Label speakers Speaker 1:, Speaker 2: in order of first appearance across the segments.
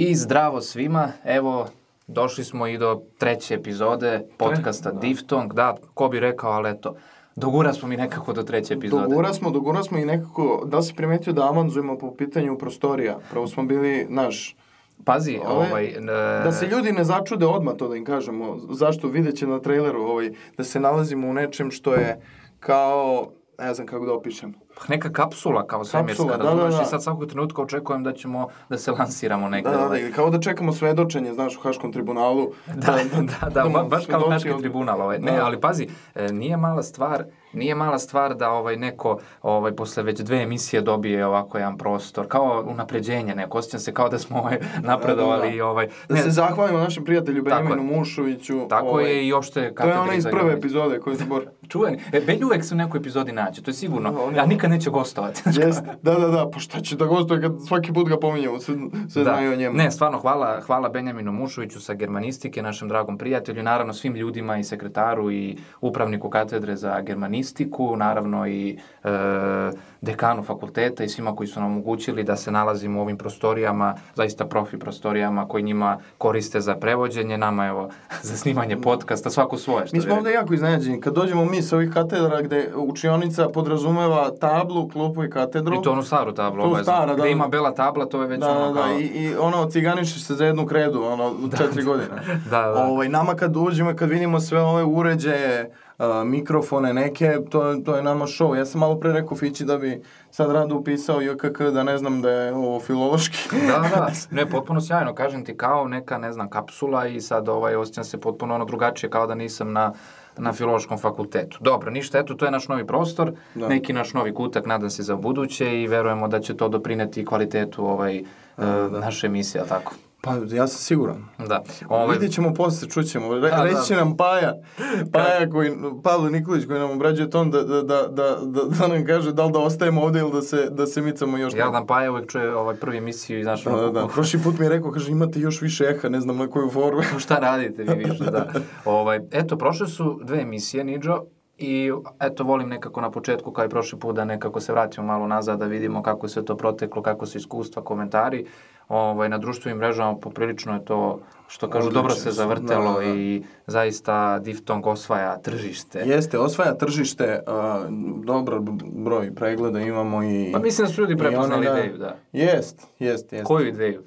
Speaker 1: I zdravo svima, evo, došli smo i do treće epizode podcasta
Speaker 2: da.
Speaker 1: Diftong. Da, ko bi rekao, ali eto, dogura smo mi nekako do treće epizode.
Speaker 2: Dogura smo, dogura smo i nekako, da li si primetio da avanzujemo po pitanju prostorija? Prvo smo bili, naš,
Speaker 1: Pazi,
Speaker 2: Ove,
Speaker 1: ovaj... e,
Speaker 2: da se ljudi ne začude odmah to da im kažemo, zašto vidjet će na traileru ovaj, da se nalazimo u nečem što je kao, ne znam kako da opišem.
Speaker 1: neka kapsula kao svemirska,
Speaker 2: da, da,
Speaker 1: razumeš?
Speaker 2: da.
Speaker 1: I sad svakog trenutka očekujem da ćemo da se lansiramo negde.
Speaker 2: Da, da, da, kao da čekamo svedočenje, znaš, u Haškom tribunalu.
Speaker 1: Da, da, da, ba, baš kao Haški
Speaker 2: od-
Speaker 1: tribunal. Ovaj. Ne,
Speaker 2: Da.
Speaker 1: ali pazi, e, nije mala stvar, nije mala stvar da ovaj neko ovaj posle već dve emisije dobije ovako jedan prostor, kao unapređenje neko, osjećam se kao da smo ovaj, napredovali
Speaker 2: Da, da, da.
Speaker 1: i ovaj
Speaker 2: Da
Speaker 1: ne,
Speaker 2: se zahvalimo našem prijatelju. Benjaminu Mušoviću.
Speaker 1: tako
Speaker 2: ovaj,
Speaker 1: je i opšte
Speaker 2: To je
Speaker 1: katedri
Speaker 2: ona iz prve epizode koji se bor...
Speaker 1: Čuveni. E, Benju uvek se u nekoj epizodi nađe, to je sigurno.
Speaker 2: Da, on je-
Speaker 1: A nikad neće gostovati.
Speaker 2: Jest, da, da, da, pa šta će da gostuje kad svaki put ga pominjemo, sve, sve znaju o njemu.
Speaker 1: Ne, stvarno, hvala, hvala Benjaminu Mušoviću sa Germanistike, našem dragom prijatelju, naravno svim ljudima i sekretaru i upravniku katedre za germanistiku, naravno i e, dekanu fakulteta i svima koji su nam omogućili da se nalazimo u ovim prostorijama, zaista profi prostorijama koji njima koriste za prevođenje, nama evo za snimanje podcasta, svako svoje. Što
Speaker 2: Mi smo ovde jako iznenađeni. Kad dođemo mi sa ovih katedra gde učionica podrazumeva tablu, klupu i katedru.
Speaker 1: I to onu staru tablu,
Speaker 2: To
Speaker 1: obavezno.
Speaker 2: stara, da.
Speaker 1: Gde ima bela tabla, to je već
Speaker 2: Da,
Speaker 1: ono
Speaker 2: da,
Speaker 1: kao...
Speaker 2: da, i, i ono, ciganišeš se za jednu kredu, ono, u četiri godine.
Speaker 1: Da, da.
Speaker 2: Ovaj, nama kad uđemo, kad vidimo sve ove uređaje, a, mikrofone neke, to, to je nama show. Ja sam malo pre rekao Fići da bi sad rado upisao JKK, da ne znam da je ovo filološki.
Speaker 1: Da, da, ne, potpuno sjajno, kažem ti, kao neka, ne znam, kapsula i sad ovaj, osjećam se potpuno ono drugačije, kao da nisam na, na filološkom fakultetu. Dobro, ništa, eto, to je naš novi prostor,
Speaker 2: Da.
Speaker 1: neki naš novi kutak, nadam se za buduće i verujemo da će to doprineti kvalitetu ovaj, e, naše emisije, tako?
Speaker 2: Pa, ja sam siguran.
Speaker 1: Da. Ovaj,
Speaker 2: Vidjet ćemo posle, čućemo. Re,
Speaker 1: Da, da.
Speaker 2: reći će nam Paja, Paja koji, Pavle Nikolić koji nam obrađuje ton da, da, da, da, da, da nam kaže da li da ostajemo ovde ili da se, da se micamo još malo.
Speaker 1: Jadan Paja uvek čuje ovaj prvi emisiju i znaš,
Speaker 2: Da, da, da. Prošli put mi je rekao, kaže, imate još više eha, ne znam na koju foru.
Speaker 1: šta radite vi više, da. Ovaj, eto, prošle su dve emisije, Niđo, i eto, volim nekako na početku, kao i prošli put, da nekako se vratimo malo nazad, da vidimo kako je sve to proteklo, kako su iskustva, komentari. Ovaj, na društvenim mrežama poprilično je to, što kažu,
Speaker 2: Odlično
Speaker 1: dobro se
Speaker 2: su,
Speaker 1: zavrtelo
Speaker 2: da, da.
Speaker 1: i zaista Diftong osvaja tržište.
Speaker 2: Jeste, osvaja tržište, a, dobar broj pregleda imamo i...
Speaker 1: Pa mislim da su ljudi prepoznali
Speaker 2: oni,
Speaker 1: ideju, da.
Speaker 2: Jest, jest, jest.
Speaker 1: Koju ideju?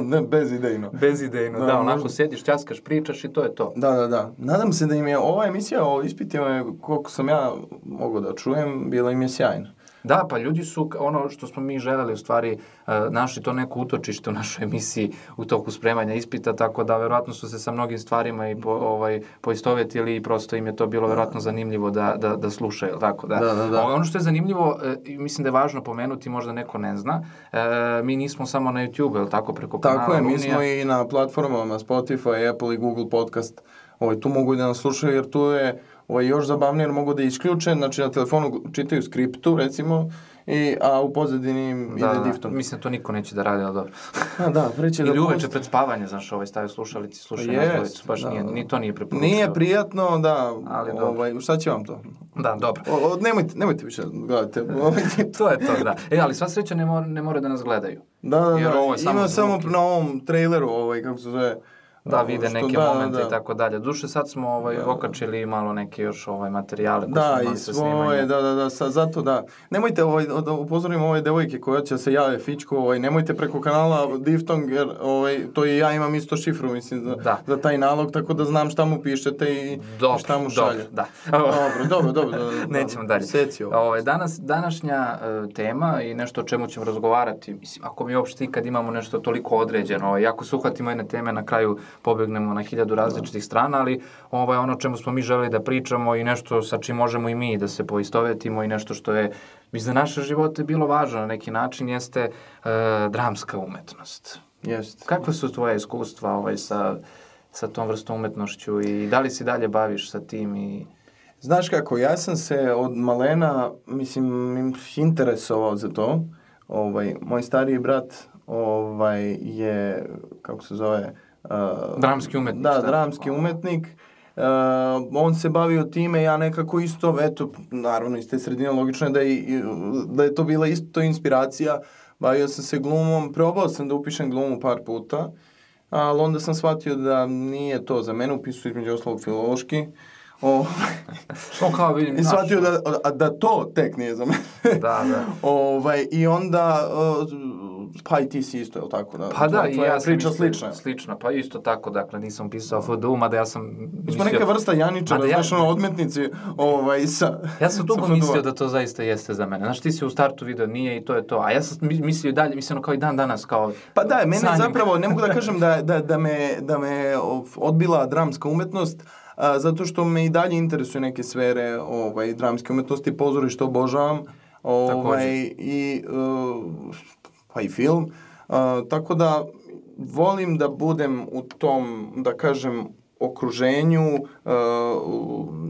Speaker 2: ne, bez idejno.
Speaker 1: Bezidejno, da,
Speaker 2: Da,
Speaker 1: onako
Speaker 2: možda-
Speaker 1: sediš, časkaš, pričaš i to je to.
Speaker 2: Da, da, da. Nadam se da im je ova emisija o ispitima, koliko sam ja mogao da čujem, bila im je sjajna.
Speaker 1: Da, pa ljudi su, ono što smo mi želeli, u stvari, uh, našli to neko utočište u našoj emisiji u toku spremanja ispita, tako da verovatno su se sa mnogim stvarima i po, ovaj, poistovetili i prosto im je to bilo verovatno zanimljivo da, da, da slušaju, tako da.
Speaker 2: Da, da, da.
Speaker 1: Ono što je zanimljivo, e, i mislim da je važno pomenuti, možda neko ne zna, e, mi nismo samo na YouTube, je tako, preko kanala
Speaker 2: Tako je, mi smo i na platformama Spotify, Apple i Google Podcast. Ovaj, tu mogu i da nas slušaju jer tu je ovaj, još zabavnije jer mogu da isključe, znači na telefonu čitaju skriptu recimo, i, a u pozadini im
Speaker 1: Da,
Speaker 2: ide
Speaker 1: da,
Speaker 2: difton.
Speaker 1: mislim da to niko neće da radi, ali dobro.
Speaker 2: A, da, preće da
Speaker 1: Ili uveče pred spavanje, znaš, ovaj stavio slušalici, slušaj
Speaker 2: Jest,
Speaker 1: naslovicu, baš
Speaker 2: da,
Speaker 1: nije,
Speaker 2: da.
Speaker 1: ni to nije preporučio.
Speaker 2: Nije prijatno, da,
Speaker 1: Ali
Speaker 2: ovaj, šta će vam to?
Speaker 1: Da, dobro.
Speaker 2: O, o, nemojte, nemojte više gledate. Ovaj,
Speaker 1: to je to, da. E, ali sva sreća ne, mora, ne mora da nas gledaju.
Speaker 2: da, da,
Speaker 1: Jer
Speaker 2: da,
Speaker 1: ovo je samo
Speaker 2: ima samo na ovom traileru, ovaj, kako se zove,
Speaker 1: Da, vide
Speaker 2: što-
Speaker 1: neke
Speaker 2: da,
Speaker 1: momente
Speaker 2: da.
Speaker 1: i tako dalje. Duše, sad smo ovaj, okačili malo neke još ovaj, materijale koje
Speaker 2: Da,
Speaker 1: smo
Speaker 2: i svoje, da, da, da, sa, zato da. Nemojte ovaj, da upozorim ove devojke koje će se jave Fičko, ovaj, nemojte preko kanala Diftong, jer ovaj, to i ja imam isto šifru, mislim, za,
Speaker 1: Da.
Speaker 2: za taj nalog, tako da znam šta mu pišete i
Speaker 1: Dobro,
Speaker 2: šta mu
Speaker 1: dobro,
Speaker 2: šalje.
Speaker 1: da.
Speaker 2: Dobro, dobro, dobro. Da, da,
Speaker 1: Nećemo dalje.
Speaker 2: Seci ovo.
Speaker 1: Ovaj, danas, današnja e, tema i nešto o čemu ćemo razgovarati, mislim, ako mi uopšte ikad imamo nešto toliko određeno, ovaj, ako se uhvatimo jedne teme, na kraju pobegnemo na hiljadu različitih strana, ali ovaj, ono o čemu smo mi želeli da pričamo i nešto sa čim možemo i mi da se poistovetimo i nešto što je bi za naše živote bilo važno na neki način jeste e, dramska umetnost.
Speaker 2: Jest.
Speaker 1: Kakve su tvoje iskustva ovaj, sa, sa tom vrstom umetnošću i da li si dalje baviš sa tim i...
Speaker 2: Znaš kako, ja sam se od malena, mislim, im- interesovao za to. Ovaj, moj stariji brat ovaj, je, kako se zove... Uh,
Speaker 1: Dramski umetnik,
Speaker 2: Da, dramski umetnik. Uh, on se bavio time, ja nekako isto, eto, naravno iz te sredine logično je da i- da je to bila isto inspiracija. Bavio sam se glumom, probao sam da upišem glumu par puta, ali onda sam shvatio da nije to za mene, upisao između ostalog filološki. O,
Speaker 1: To kao vidim,
Speaker 2: I shvatio da, da to tek nije za mene.
Speaker 1: Da, da.
Speaker 2: ovaj, I onda, uh, pa i ti si isto, je li tako? Da,
Speaker 1: Pa da, i ja sam
Speaker 2: priča
Speaker 1: isto,
Speaker 2: slična.
Speaker 1: Slična, pa isto tako, dakle, nisam pisao FDU, mada ja sam
Speaker 2: Mi smo neka vrsta Janičara,
Speaker 1: Mada ja-
Speaker 2: znaš, ono, odmetnici, ovaj, sa...
Speaker 1: Ja sam dugo mislio da to zaista jeste za mene. Znaš, ti si u startu video nije i to je to. A ja sam mi- mislio i dalje, mislim, kao i dan danas, kao...
Speaker 2: Pa da, mene
Speaker 1: sanjam.
Speaker 2: zapravo, ne mogu da kažem da, da, da, me, da me odbila dramska umetnost, a, zato što me i dalje interesuju neke sfere ovaj, dramske umetnosti, pozorište obožavam, ovaj, i, uh, pa i film. A, tako da volim da budem u tom, da kažem, okruženju, uh,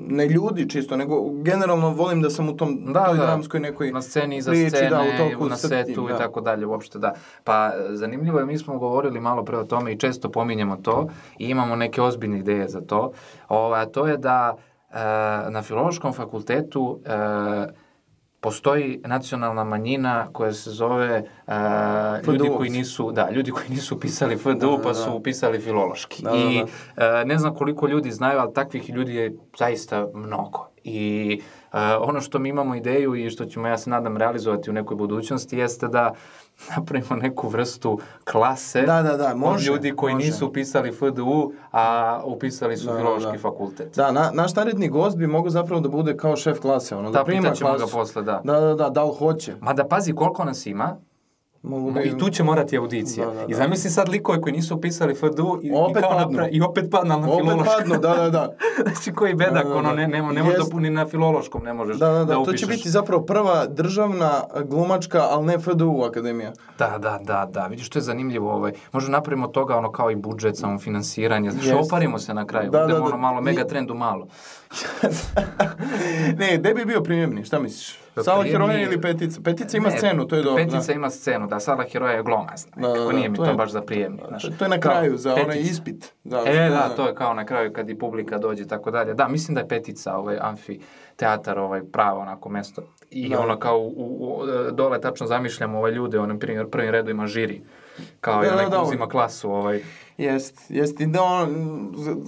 Speaker 2: ne ljudi čisto, nego generalno volim da sam u tom,
Speaker 1: Da,
Speaker 2: toj
Speaker 1: da.
Speaker 2: dramskoj nekoj
Speaker 1: na sceni, iza
Speaker 2: priči,
Speaker 1: scene,
Speaker 2: da, u toku
Speaker 1: na setu
Speaker 2: tim,
Speaker 1: i
Speaker 2: da.
Speaker 1: tako dalje, uopšte da. Pa, zanimljivo je, mi smo govorili malo pre o tome i često pominjemo to i imamo neke ozbiljne ideje za to, o, a to je da e, na filološkom fakultetu e, postoji nacionalna manjina koja se zove e, ljudi koji nisu, da, ljudi koji nisu pisali FDU
Speaker 2: Da, da,
Speaker 1: pa
Speaker 2: da.
Speaker 1: su upisali filološki.
Speaker 2: Da, da,
Speaker 1: I e, ne znam koliko ljudi znaju, ali takvih ljudi je zaista mnogo. I e, ono što mi imamo ideju i što ćemo, ja se nadam, realizovati u nekoj budućnosti jeste da napravimo neku vrstu klase
Speaker 2: Da, da, da,
Speaker 1: od
Speaker 2: može,
Speaker 1: ljudi koji
Speaker 2: može.
Speaker 1: nisu upisali FDU, a upisali su
Speaker 2: Da, da,
Speaker 1: filološki
Speaker 2: da.
Speaker 1: fakultet.
Speaker 2: Da, na, naš naredni gost bi mogao zapravo da bude kao šef klase, ono, da,
Speaker 1: Da,
Speaker 2: prima
Speaker 1: pitaćemo ga posle, da.
Speaker 2: Da, da, da, da li hoće.
Speaker 1: Mada pazi koliko nas ima,
Speaker 2: Mogu
Speaker 1: Ma, I tu će morati audicija.
Speaker 2: Da, da, da.
Speaker 1: I zamisli sad likove koji nisu upisali FDU i,
Speaker 2: Opet
Speaker 1: i, kao
Speaker 2: padnu.
Speaker 1: napra- i opet padnu na
Speaker 2: Opet
Speaker 1: filološkom.
Speaker 2: padnu, da, da, da.
Speaker 1: znači koji bedak,
Speaker 2: Da, da, da.
Speaker 1: ono, ne, ne, ne možeš da ni na filološkom ne možeš
Speaker 2: Da, da, da, to
Speaker 1: upišeš.
Speaker 2: će biti zapravo prva državna glumačka, ali ne FDU akademija.
Speaker 1: Da, da, da, da, vidiš to je zanimljivo, ovaj, možda napravimo toga ono kao i budžet, samo finansiranje, znači
Speaker 2: Jest.
Speaker 1: oparimo se na kraju,
Speaker 2: Da, da,
Speaker 1: budemo
Speaker 2: da.
Speaker 1: ono malo
Speaker 2: I-
Speaker 1: mega trendu malo.
Speaker 2: ne, gde bi bio prijemni, šta misliš? Sala heroja ili petica? Petica ima
Speaker 1: Ne,
Speaker 2: scenu, to je dobro.
Speaker 1: Petica
Speaker 2: da.
Speaker 1: ima scenu, da, Sala heroja je glomazna,
Speaker 2: Da, da,
Speaker 1: nekako
Speaker 2: da,
Speaker 1: nije mi
Speaker 2: to je-
Speaker 1: baš za prijemni, znaš.
Speaker 2: To, je na kraju, za onaj
Speaker 1: petica.
Speaker 2: ispit. Da,
Speaker 1: E, da, to je kao na kraju kad i publika dođe i tako dalje. Da, mislim da je petica, ovaj, amfi teatar, ovaj, pravo onako mesto. I
Speaker 2: Da.
Speaker 1: ono kao u, u, dole tačno zamišljamo ovaj ljude, u onom prvim, prvim redu ima žiri. Kao
Speaker 2: Da,
Speaker 1: i
Speaker 2: da,
Speaker 1: onaj
Speaker 2: da,
Speaker 1: ko uzima klasu, ovaj.
Speaker 2: Jest, jest i da on,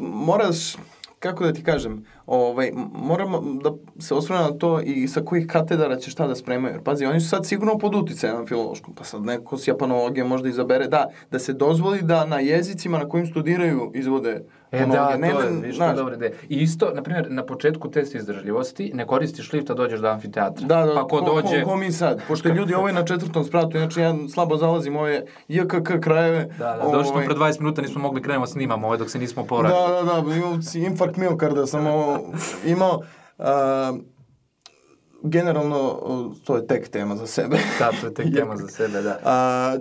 Speaker 2: moraš, kako da ti kažem, ovaj, moramo da se osvrne na to i sa kojih katedara će šta da spremaju. Pazi, oni su sad sigurno pod uticajem filološkom, pa sad neko s japanologije možda izabere, da, da se dozvoli da na jezicima na kojim studiraju izvode
Speaker 1: E da,
Speaker 2: fonologije.
Speaker 1: to je,
Speaker 2: ne,
Speaker 1: je
Speaker 2: znaš,
Speaker 1: dobra ideja. I isto, na primjer, na početku testa izdržljivosti ne koristiš lifta, dođeš do amfiteatra.
Speaker 2: Da, da,
Speaker 1: pa ko, dođe...
Speaker 2: Ko, ko mi sad? Pošto ljudi ovo je na četvrtom spratu, inače ja slabo zalazim ove JKK krajeve.
Speaker 1: Da, da, došli smo
Speaker 2: ovaj,
Speaker 1: pre 20 minuta, nismo mogli krenemo snimamo ovaj dok se nismo poradili.
Speaker 2: Da, da, da, imao si infarkt miokarda sam ovo imao. A, generalno, to je tek tema za sebe.
Speaker 1: Da, to je tek tema za sebe, da.
Speaker 2: A,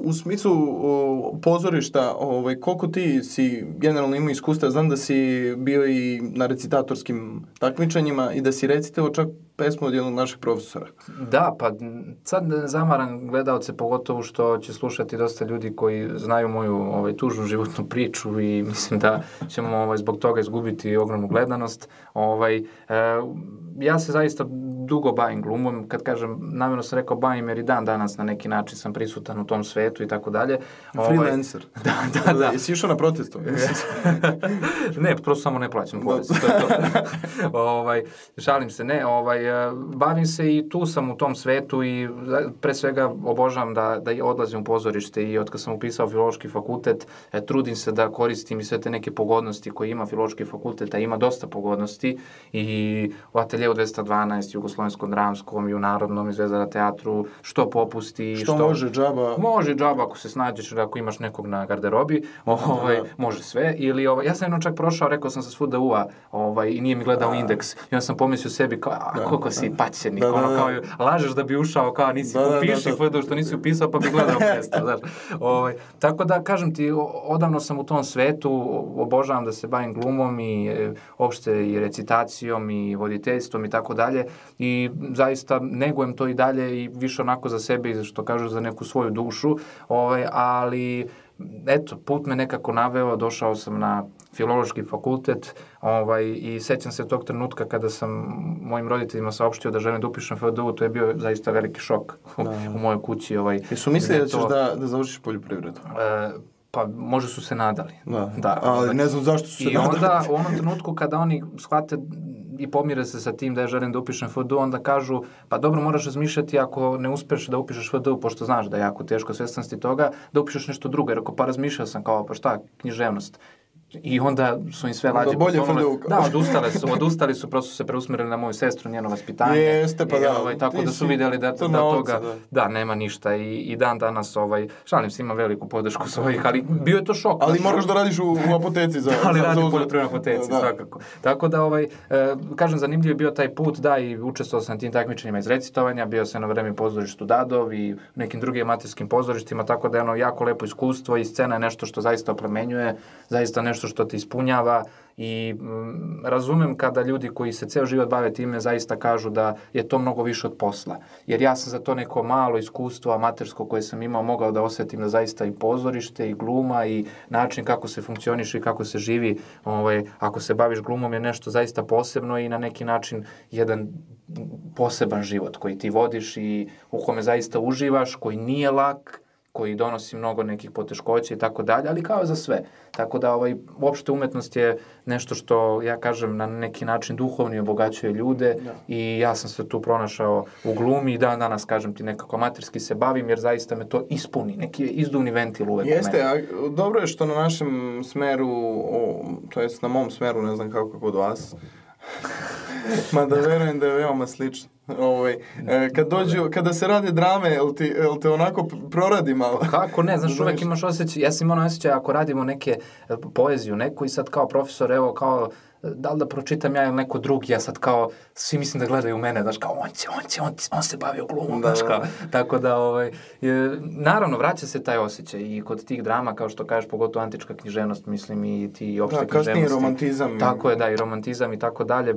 Speaker 2: u smislu pozorišta, ovaj, koliko ti si generalno imao iskustva, znam da si bio i na recitatorskim takmičenjima i da si recitao čak pesmu od jednog našeg profesora.
Speaker 1: Da, pa sad ne zamaram gledalce, pogotovo što će slušati dosta ljudi koji znaju moju ovaj, tužnu životnu priču i mislim da ćemo ovaj, zbog toga izgubiti ogromnu gledanost. Ovaj, e, ja se zaista dugo bavim glumom, kad kažem, namjerno sam rekao bavim jer i dan danas na neki način sam prisutan u tom svetu i tako dalje. Ovaj,
Speaker 2: Freelancer.
Speaker 1: Da, da, da.
Speaker 2: Jesi išao na protestu?
Speaker 1: ne, prosto samo ne plaćam porez, to je to. ovaj, šalim se, ne, ovaj, bavim se i tu sam u tom svetu i pre svega obožavam da, da odlazim u pozorište i od kad sam upisao filološki fakultet, e, trudim se da koristim i sve te neke pogodnosti koje ima filološki fakultet, a ima dosta pogodnosti i u ateljevu 212, Jugoslovenskom dramskom i u Narodnom i Zvezdara teatru, što popusti,
Speaker 2: Što može džaba?
Speaker 1: Može džaba ako se snađeš ako imaš nekog na garderobi, ovaj,
Speaker 2: da.
Speaker 1: može sve. Ili, ovaj, ja sam jednom čak prošao, rekao sam sa svuda UA ovaj, i nije mi gledao indeks. I onda sam pomislio sebi kao, a koliko si paćenik,
Speaker 2: Da, da,
Speaker 1: ono
Speaker 2: da.
Speaker 1: kao, lažeš da bi ušao, kao nisi
Speaker 2: Da, da, da,
Speaker 1: upiši
Speaker 2: da.
Speaker 1: FDU što nisi upisao pa bi gledao predstav, znaš. Ovaj, tako da, kažem ti, odavno sam u tom svetu, obožavam da se bavim glumom i e, opšte i recitacijom i voditeljstvom i tako dalje i zaista negujem to i dalje i više onako za sebe i za što kažu za neku svoju dušu, ovaj, ali eto, put me nekako naveo, došao sam na filološki fakultet ovaj, i sećam se tog trenutka kada sam mojim roditeljima saopštio da želim da upišem FDU, to je bio zaista veliki šok u,
Speaker 2: Da.
Speaker 1: u mojoj kući. Ovaj,
Speaker 2: Jesu mislili da ćeš
Speaker 1: to-
Speaker 2: da, da završiš poljoprivredu?
Speaker 1: E, pa možda su se nadali.
Speaker 2: Da.
Speaker 1: Da,
Speaker 2: Ali ne znam zašto su se
Speaker 1: I
Speaker 2: nadali.
Speaker 1: onda u onom trenutku kada oni shvate i pomire se sa tim da ja želim da upišem FDU, onda kažu, pa dobro, moraš razmišljati ako ne uspeš da upišeš FDU, pošto znaš da je jako teško svestan si toga, da upišeš nešto drugo. Jer ako pa razmišljao sam kao, pa šta, književnost. I onda su im sve lađe
Speaker 2: bolje
Speaker 1: potonule. Da, odustale su, odustali su, prosto se preusmerili na moju sestru, njeno vaspitanje.
Speaker 2: Jeste, pa
Speaker 1: I,
Speaker 2: da,
Speaker 1: ovaj, tako da su videli da, da
Speaker 2: crna ovca,
Speaker 1: toga,
Speaker 2: da.
Speaker 1: da, nema ništa i, i dan danas, ovaj, šalim se, ima veliku podršku svojih, ali bio je to šok.
Speaker 2: Ali moraš da radiš u, u apoteci za...
Speaker 1: ali radi u poljoprivrednoj apoteci,
Speaker 2: Da.
Speaker 1: svakako. Tako da, ovaj, e, kažem, zanimljiv je bio taj put, da, i učestvovao sam na tim takmičenjima iz recitovanja, bio sam na vreme pozorištu Dadov i nekim drugim amaterskim pozorištima, tako da je ono jako lepo iskustvo i scena je nešto što zaista oplemenjuje, zaista nešto što te ispunjava i mm, razumem kada ljudi koji se ceo život bave time zaista kažu da je to mnogo više od posla. Jer ja sam za to neko malo iskustvo amatersko koje sam imao mogao da osetim da zaista i pozorište i gluma i način kako se funkcioniše i kako se živi ovaj, ako se baviš glumom je nešto zaista posebno i na neki način jedan poseban život koji ti vodiš i u kome zaista uživaš, koji nije lak, koji donosi mnogo nekih poteškoća i tako dalje, ali kao za sve. Tako da ovaj, uopšte umetnost je nešto što, ja kažem, na neki način duhovni obogaćuje ljude
Speaker 2: Da.
Speaker 1: i ja sam se tu pronašao u glumi i dan danas, kažem ti, nekako amaterski se bavim jer zaista me to ispuni, neki izduvni ventil uvek
Speaker 2: Jeste, a dobro je što na našem smeru, o, to jest na mom smeru, ne znam kako kod vas, mada verujem da je veoma slično. Ovaj, e, kad dođu, kada se rade drame, jel, ti, jel te onako proradi malo?
Speaker 1: Kako ne, znaš, uvek imaš osjećaj, ja sam imao osjećaj ako radimo neke e, poeziju neku i sad kao profesor, evo, kao, da li da pročitam ja ili neko drugi, ja sad kao, svi mislim da gledaju mene, znaš, kao, on će, on će, on, će, on se bavio glumom,
Speaker 2: Da,
Speaker 1: znaš,
Speaker 2: da.
Speaker 1: kao, tako da, ovaj, je, naravno, vraća se taj osjećaj i kod tih drama, kao što kažeš, pogotovo antička književnost, mislim, i ti opšte
Speaker 2: Da,
Speaker 1: književnosti.
Speaker 2: romantizam.
Speaker 1: Tako je, da, i romantizam i tako dalje,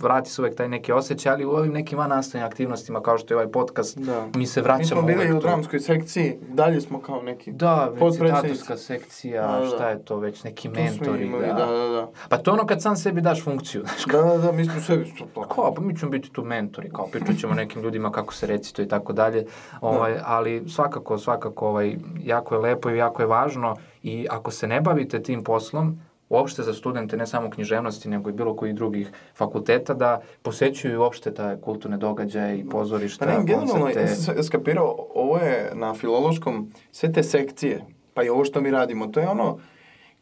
Speaker 1: vrati se uvek taj neki osjećaj, ali u ovim nekim vanastavnim aktivnostima, kao što je ovaj podcast,
Speaker 2: Da.
Speaker 1: mi se
Speaker 2: Mi
Speaker 1: vraćamo
Speaker 2: smo bili u dramskoj sekciji, dalje smo kao neki
Speaker 1: Da, recitatorska sekcija,
Speaker 2: Da, da.
Speaker 1: šta je to već, neki mentori, da.
Speaker 2: da, da, da.
Speaker 1: Pa to ono kad sam sebi daš funkciju, znaš,
Speaker 2: Da, da, da, mi smo sebi to.
Speaker 1: kao, pa mi ćemo biti tu mentori, kao pričat ćemo nekim ljudima kako se recituje i tako dalje, ovaj, ali svakako, svakako, ovaj, jako je lepo i jako je važno i ako se ne bavite tim poslom, uopšte za studente, ne samo književnosti, nego i bilo kojih drugih fakulteta, da posećuju uopšte te kulturne događaje i pozorišta,
Speaker 2: Pa ne, generalno, ja sam skapirao, ovo je na filološkom, sve te sekcije, pa i ovo što mi radimo, to je ono,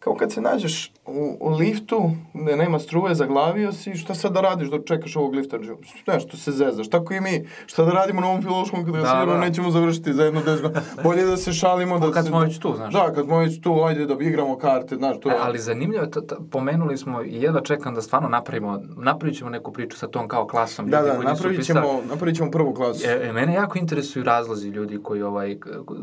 Speaker 2: kao kad se nađeš u, u liftu, gde nema struje, zaglavio si, šta sad da radiš dok čekaš ovog lifta? Nešto se zezaš, tako i mi. Šta da radimo na ovom filološkom kada
Speaker 1: Da,
Speaker 2: sigurno
Speaker 1: da.
Speaker 2: nećemo završiti za jedno deset godina. Bolje da se šalimo. Da
Speaker 1: Kad
Speaker 2: se,
Speaker 1: smo već tu, znaš.
Speaker 2: Da, kad smo već tu, ajde da igramo karte, znaš, to je...
Speaker 1: E, ali zanimljivo, je, to, to, pomenuli smo i jedva čekam da stvarno napravimo, napravit ćemo neku priču sa tom kao klasom
Speaker 2: Da,
Speaker 1: ljudi
Speaker 2: da, napravit ćemo, napravit ćemo prvu klasu.
Speaker 1: E, e, mene jako interesuju razlozi ljudi koji, ovaj,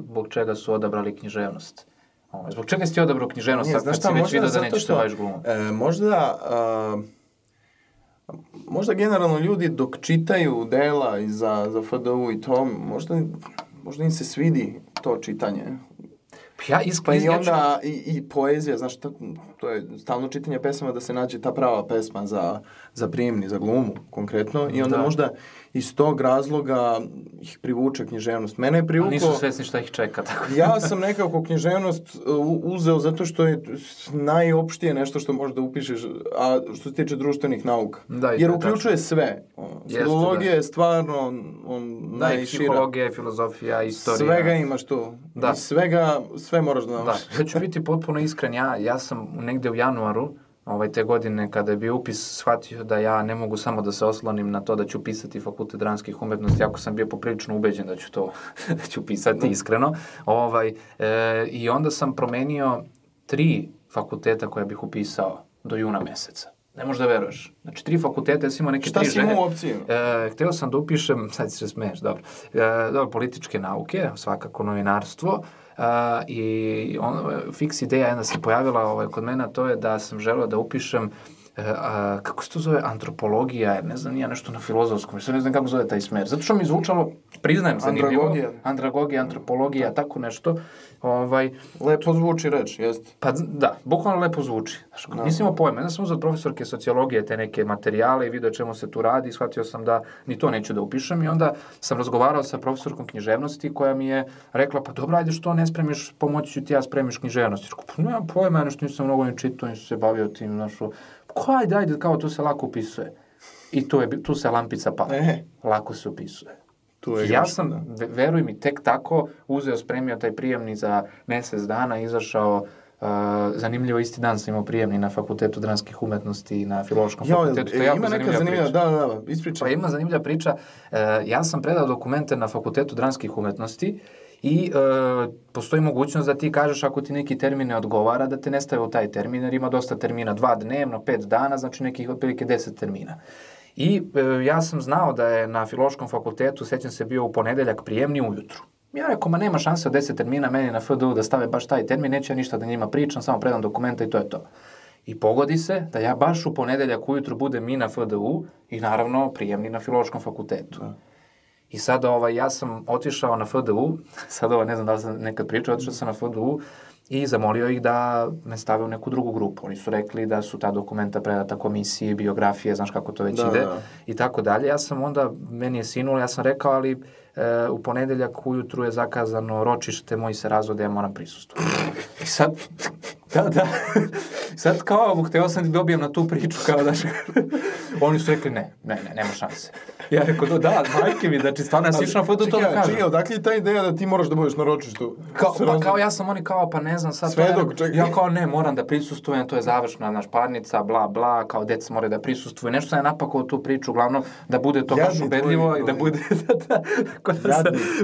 Speaker 1: zbog čega su odabrali književnost. Ovaj, zbog čega si ti odabrao književnost, sad kad
Speaker 2: šta,
Speaker 1: si već vidio da nećeš
Speaker 2: što,
Speaker 1: da baviš glumom?
Speaker 2: E, možda, a, možda generalno ljudi dok čitaju dela i za, za FDU i to, možda, možda im se svidi to čitanje.
Speaker 1: Ja
Speaker 2: Pa
Speaker 1: iskreno,
Speaker 2: i onda i, i poezija, znaš, to, to je stalno čitanje pesama da se nađe ta prava pesma za, za prijemni, za glumu konkretno i onda
Speaker 1: Da.
Speaker 2: možda iz tog razloga ih privuče književnost. Mene je
Speaker 1: A
Speaker 2: privuklo...
Speaker 1: nisu svesni šta ih čeka, tako da.
Speaker 2: Ja sam nekako književnost uzeo zato što je najopštije nešto što možeš da upišeš, a što se tiče društvenih nauka.
Speaker 1: Da,
Speaker 2: Jer uključuje sve. Ono,
Speaker 1: Jeste,
Speaker 2: Filologija
Speaker 1: da.
Speaker 2: je stvarno on,
Speaker 1: Da,
Speaker 2: najšira.
Speaker 1: psihologija, i filozofija, i istorija.
Speaker 2: Svega imaš tu.
Speaker 1: Da.
Speaker 2: I svega, sve moraš da
Speaker 1: Da,
Speaker 2: naučiš.
Speaker 1: ja ću biti potpuno iskren, ja, ja sam negde u januaru ovaj, te godine kada je bio upis shvatio da ja ne mogu samo da se oslonim na to da ću pisati fakultet dramskih umetnosti, ako sam bio poprilično ubeđen da ću to da ću pisati iskreno. Ovaj, e, I onda sam promenio tri fakulteta koje bih upisao do juna meseca. Ne možeš da veruješ. Znači, tri fakulteta, ja sam imao neke
Speaker 2: Šta
Speaker 1: tri
Speaker 2: si imao
Speaker 1: želje.
Speaker 2: u opciji?
Speaker 1: E, hteo sam da upišem, sad se smeješ, dobro, e, dobro, političke nauke, svakako novinarstvo, a, i on, fiks ideja jedna se pojavila ovaj, kod mene, to je da sam želeo da upišem a, kako se to zove, antropologija, ne znam, nije nešto na filozofskom, sad ne znam kako zove taj smer. Zato što mi zvučalo, priznajem zanimljivo,
Speaker 2: Andragogija.
Speaker 1: andragogija, antropologija, tako nešto. Ovaj,
Speaker 2: Lepo zvuči reč, jeste.
Speaker 1: Pa da, bukvalno lepo zvuči. Znaš,
Speaker 2: Da.
Speaker 1: Nisam imao pojma. Ja sam uzeo od profesorke sociologije te neke materijale i video čemu se tu radi i shvatio sam da ni to neću da upišem i onda sam razgovarao sa profesorkom književnosti koja mi je rekla pa dobro, ajde što ne spremiš, pomoći ću ti ja spremiš književnost. Rekao, pa nemam pojma, ja nešto nisam mnogo ni čitao, nisam se bavio tim, znaš, ajde, ajde, kao to se lako upisuje. I tu, je, tu se lampica pala.
Speaker 2: E.
Speaker 1: Lako se upisuje.
Speaker 2: Tu je
Speaker 1: ja sam,
Speaker 2: da.
Speaker 1: ve- veruj mi, tek tako uzeo, spremio taj prijemni za mesec dana, izašao, uh, zanimljivo isti dan sam imao prijemni na Fakultetu dranskih umetnosti i na Filološkom
Speaker 2: Ja,
Speaker 1: fakultetu. To je
Speaker 2: e, ima neka
Speaker 1: zanimljiva priča.
Speaker 2: da, da, da, ispričaj.
Speaker 1: Pa ima zanimljiva priča. E, ja sam predao dokumente na Fakultetu dranskih umetnosti i e, postoji mogućnost da ti kažeš ako ti neki termin ne odgovara, da te ne stave u taj termin, jer ima dosta termina, dva dnevno, pet dana, znači nekih otprilike deset termina. I e, ja sam znao da je na Filološkom fakultetu, sećam se, bio u ponedeljak prijemni ujutru. Ja rekao, ma nema šanse od 10 termina meni na FDU da stave baš taj termin, neće ja ništa da njima pričam, samo predam dokumenta i to je to. I pogodi se da ja baš u ponedeljak ujutru budem i na FDU i naravno prijemni na Filološkom fakultetu. I sad ovaj, ja sam otišao na FDU, sad ovo ne znam da li sam nekad pričao, otišao sam na FDU i zamolio ih da me stave u neku drugu grupu. Oni su rekli da su ta dokumenta predata komisiji, biografije, znaš kako to već
Speaker 2: Da,
Speaker 1: ide
Speaker 2: da.
Speaker 1: i tako dalje. Ja sam onda, meni je sinulo, ja sam rekao, ali e, u ponedeljak ujutru je zakazano ročište, moji se razvode, ja moram prisustvovati. I sad, da, da, sad kao, hteo sam da dobijem na tu priču, kao da oni su rekli, ne, ne, ne, nema šanse. Ja rekao, da, da, majke mi, znači, stvarno ja sam išao na FDU to da kažem.
Speaker 2: Čekaj, odakle je ta ideja da ti moraš da budeš na ročištu?
Speaker 1: Kao, pa
Speaker 2: razum-
Speaker 1: kao ja sam oni kao, pa ne znam sad.
Speaker 2: Svedok, čekaj.
Speaker 1: Ja kao ne, moram da prisustvujem, to je završna naš parnica, bla, bla, kao deca moraju da prisustvuju. Nešto sam ja napakao tu priču, uglavnom, da bude to baš ubedljivo i da bude, da, da, tako da sam,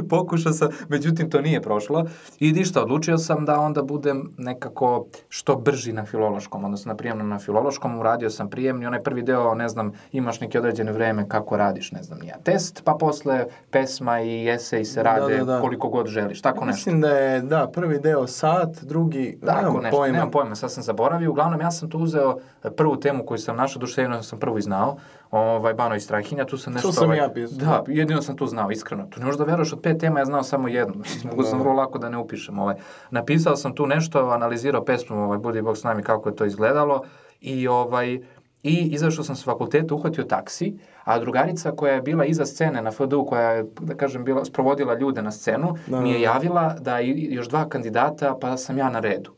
Speaker 1: pokušao sam, međutim to nije prošlo. I ništa, odlučio sam da onda budem nekako što brži na filološkom, odnosno na prijemnom na filološkom, uradio sam prijemni, onaj prvi deo, ne znam, imaš neke određene vreme kako radiš, ne znam, nija test, pa posle pesma i esej se rade
Speaker 2: da, da.
Speaker 1: koliko god želiš, tako nešto.
Speaker 2: Mislim da je, da, prvi deo sat, drugi,
Speaker 1: Tako
Speaker 2: nemam
Speaker 1: nešto,
Speaker 2: pojma.
Speaker 1: nemam pojma, sad sam zaboravio. Uglavnom, ja sam tu uzeo prvu temu koju sam našao, duše jedino sam prvu i znao, ovaj, Bano i Strahinja, tu sam nešto...
Speaker 2: sam
Speaker 1: ovaj,
Speaker 2: ja pisao.
Speaker 1: Da, jedino sam tu znao, iskreno. Tu ne možeš da veruješ, od pet tema ja znao samo jednu. Mogu sam vrlo lako da ne upišem. Ovaj. Napisao sam tu nešto, analizirao pesmu, ovaj, Budi Bog s nami, kako je to izgledalo, i ovaj, I izašao sam s fakulteta, uhvatio taksi, a drugarica koja je bila iza scene na FDU, koja je, da kažem, bila, sprovodila ljude na scenu,
Speaker 2: Da,
Speaker 1: mi je
Speaker 2: da.
Speaker 1: javila da i, još dva kandidata, pa sam ja na redu.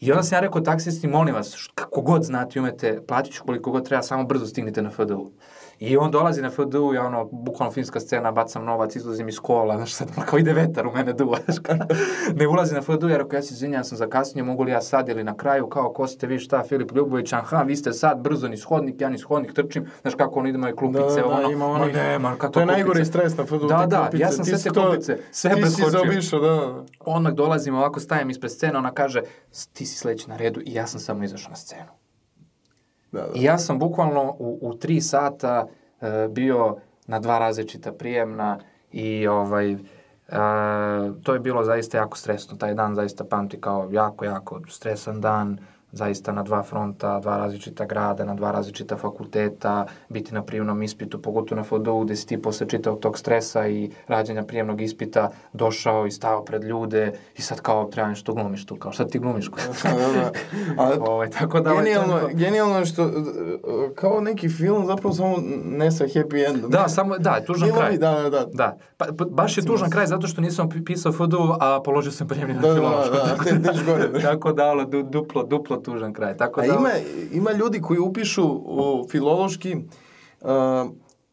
Speaker 1: I onda sam ja rekao taksisti, molim vas, kako god znate i umete, platit ću koliko god treba, samo brzo stignite na FDU. I on dolazi na FDU, ja ono, bukvalno filmska scena, bacam novac, izlazim iz kola, znaš, sad kao ide vetar u mene duva, znaš, kao, ne ulazi na FDU, ja rekao, ja se izvinjam, sam zakasnio, mogu li ja sad ili na kraju, kao, ko ste vi, šta, Filip Ljubović, aha, vi ste sad brzo niz hodnik, ja niz hodnik trčim, znaš kako on ide moje klupice,
Speaker 2: Da, da, da,
Speaker 1: ono,
Speaker 2: ima
Speaker 1: ma
Speaker 2: onih-
Speaker 1: ne, ma kako
Speaker 2: To je najgori stres na FDU,
Speaker 1: Da, da,
Speaker 2: klupice.
Speaker 1: ja sam
Speaker 2: Ti
Speaker 1: sve
Speaker 2: si
Speaker 1: te klupice, sve
Speaker 2: Ti si
Speaker 1: preskočio.
Speaker 2: zaobišao, da, da.
Speaker 1: Odmah dolazim, ovako stajem ispred scene, ona kaže, "S- ti si sledeći na redu i ja sam samo izašao na scenu.
Speaker 2: Da, da.
Speaker 1: I ja sam bukvalno u, u tri sata e, bio na dva različita prijemna i ovaj, e, to je bilo zaista jako stresno. Taj dan zaista pamti kao jako, jako stresan dan, zaista na dva fronta, dva različita grada, na dva različita fakulteta, biti na prijemnom ispitu, pogotovo na FODU, gde si ti posle čitavog tog stresa i rađanja prijemnog ispita došao i stao pred ljude i sad kao treba nešto glumiš tu, kao šta ti glumiš?
Speaker 2: Da, da, da. A,
Speaker 1: ovaj, tako da, ovaj,
Speaker 2: genijalno,
Speaker 1: neko-
Speaker 2: genijalno je što, kao neki film, zapravo samo ne sa happy endom.
Speaker 1: Da, samo, da, tužan kraj.
Speaker 2: Da, da, da.
Speaker 1: Da, pa, pa, baš je tužan kraj zato što nisam pi- pisao FDU, a položio sam prijemni na
Speaker 2: Da, da,
Speaker 1: filološko.
Speaker 2: da,
Speaker 1: tako
Speaker 2: te diš gore.
Speaker 1: tako da, ono, du, duplo, duplo tužan kraj. Tako
Speaker 2: A
Speaker 1: da,
Speaker 2: ima, ima ljudi koji upišu u filološki, uh,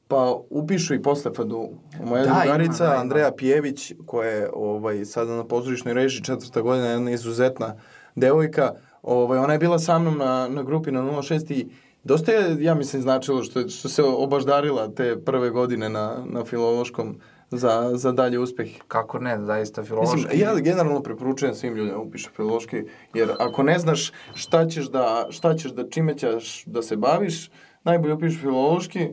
Speaker 2: pa upišu i posle FDU. Moja
Speaker 1: Da, ima,
Speaker 2: drugarica
Speaker 1: da, ima.
Speaker 2: Andreja Pijević, koja je ovaj, sada na pozorišnoj režiji četvrta godina, jedna izuzetna devojka, ovaj, ona je bila sa mnom na, na grupi na 06 i dosta je, ja mislim, značilo što, što se obaždarila te prve godine na, na filološkom za, za dalje uspeh.
Speaker 1: kako ne, zaista filološki.
Speaker 2: Mislim, ja generalno preporučujem svim ljudima da upišu filološki, jer ako ne znaš šta ćeš da, šta ćeš da, čime ćeš da se baviš, najbolje upiši filološki,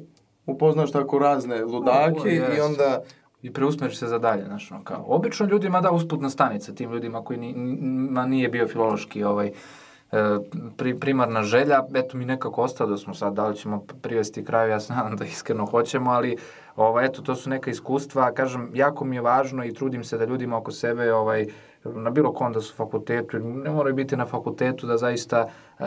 Speaker 2: upoznaš tako razne ludake i
Speaker 1: jest.
Speaker 2: onda...
Speaker 1: I preusmeriš se za dalje, znaš, ono, kao, obično ljudima da usputna stanica tim ljudima koji ni, ni- ma nije bio filološki, ovaj, pri, primarna želja, eto mi nekako ostao da smo sad, da li ćemo privesti kraju, ja se nadam da iskreno hoćemo, ali ovaj, eto, to su neka iskustva, kažem, jako mi je važno i trudim se da ljudima oko sebe, ovaj, na bilo kom da su fakultetu, ne moraju biti na fakultetu, da zaista e,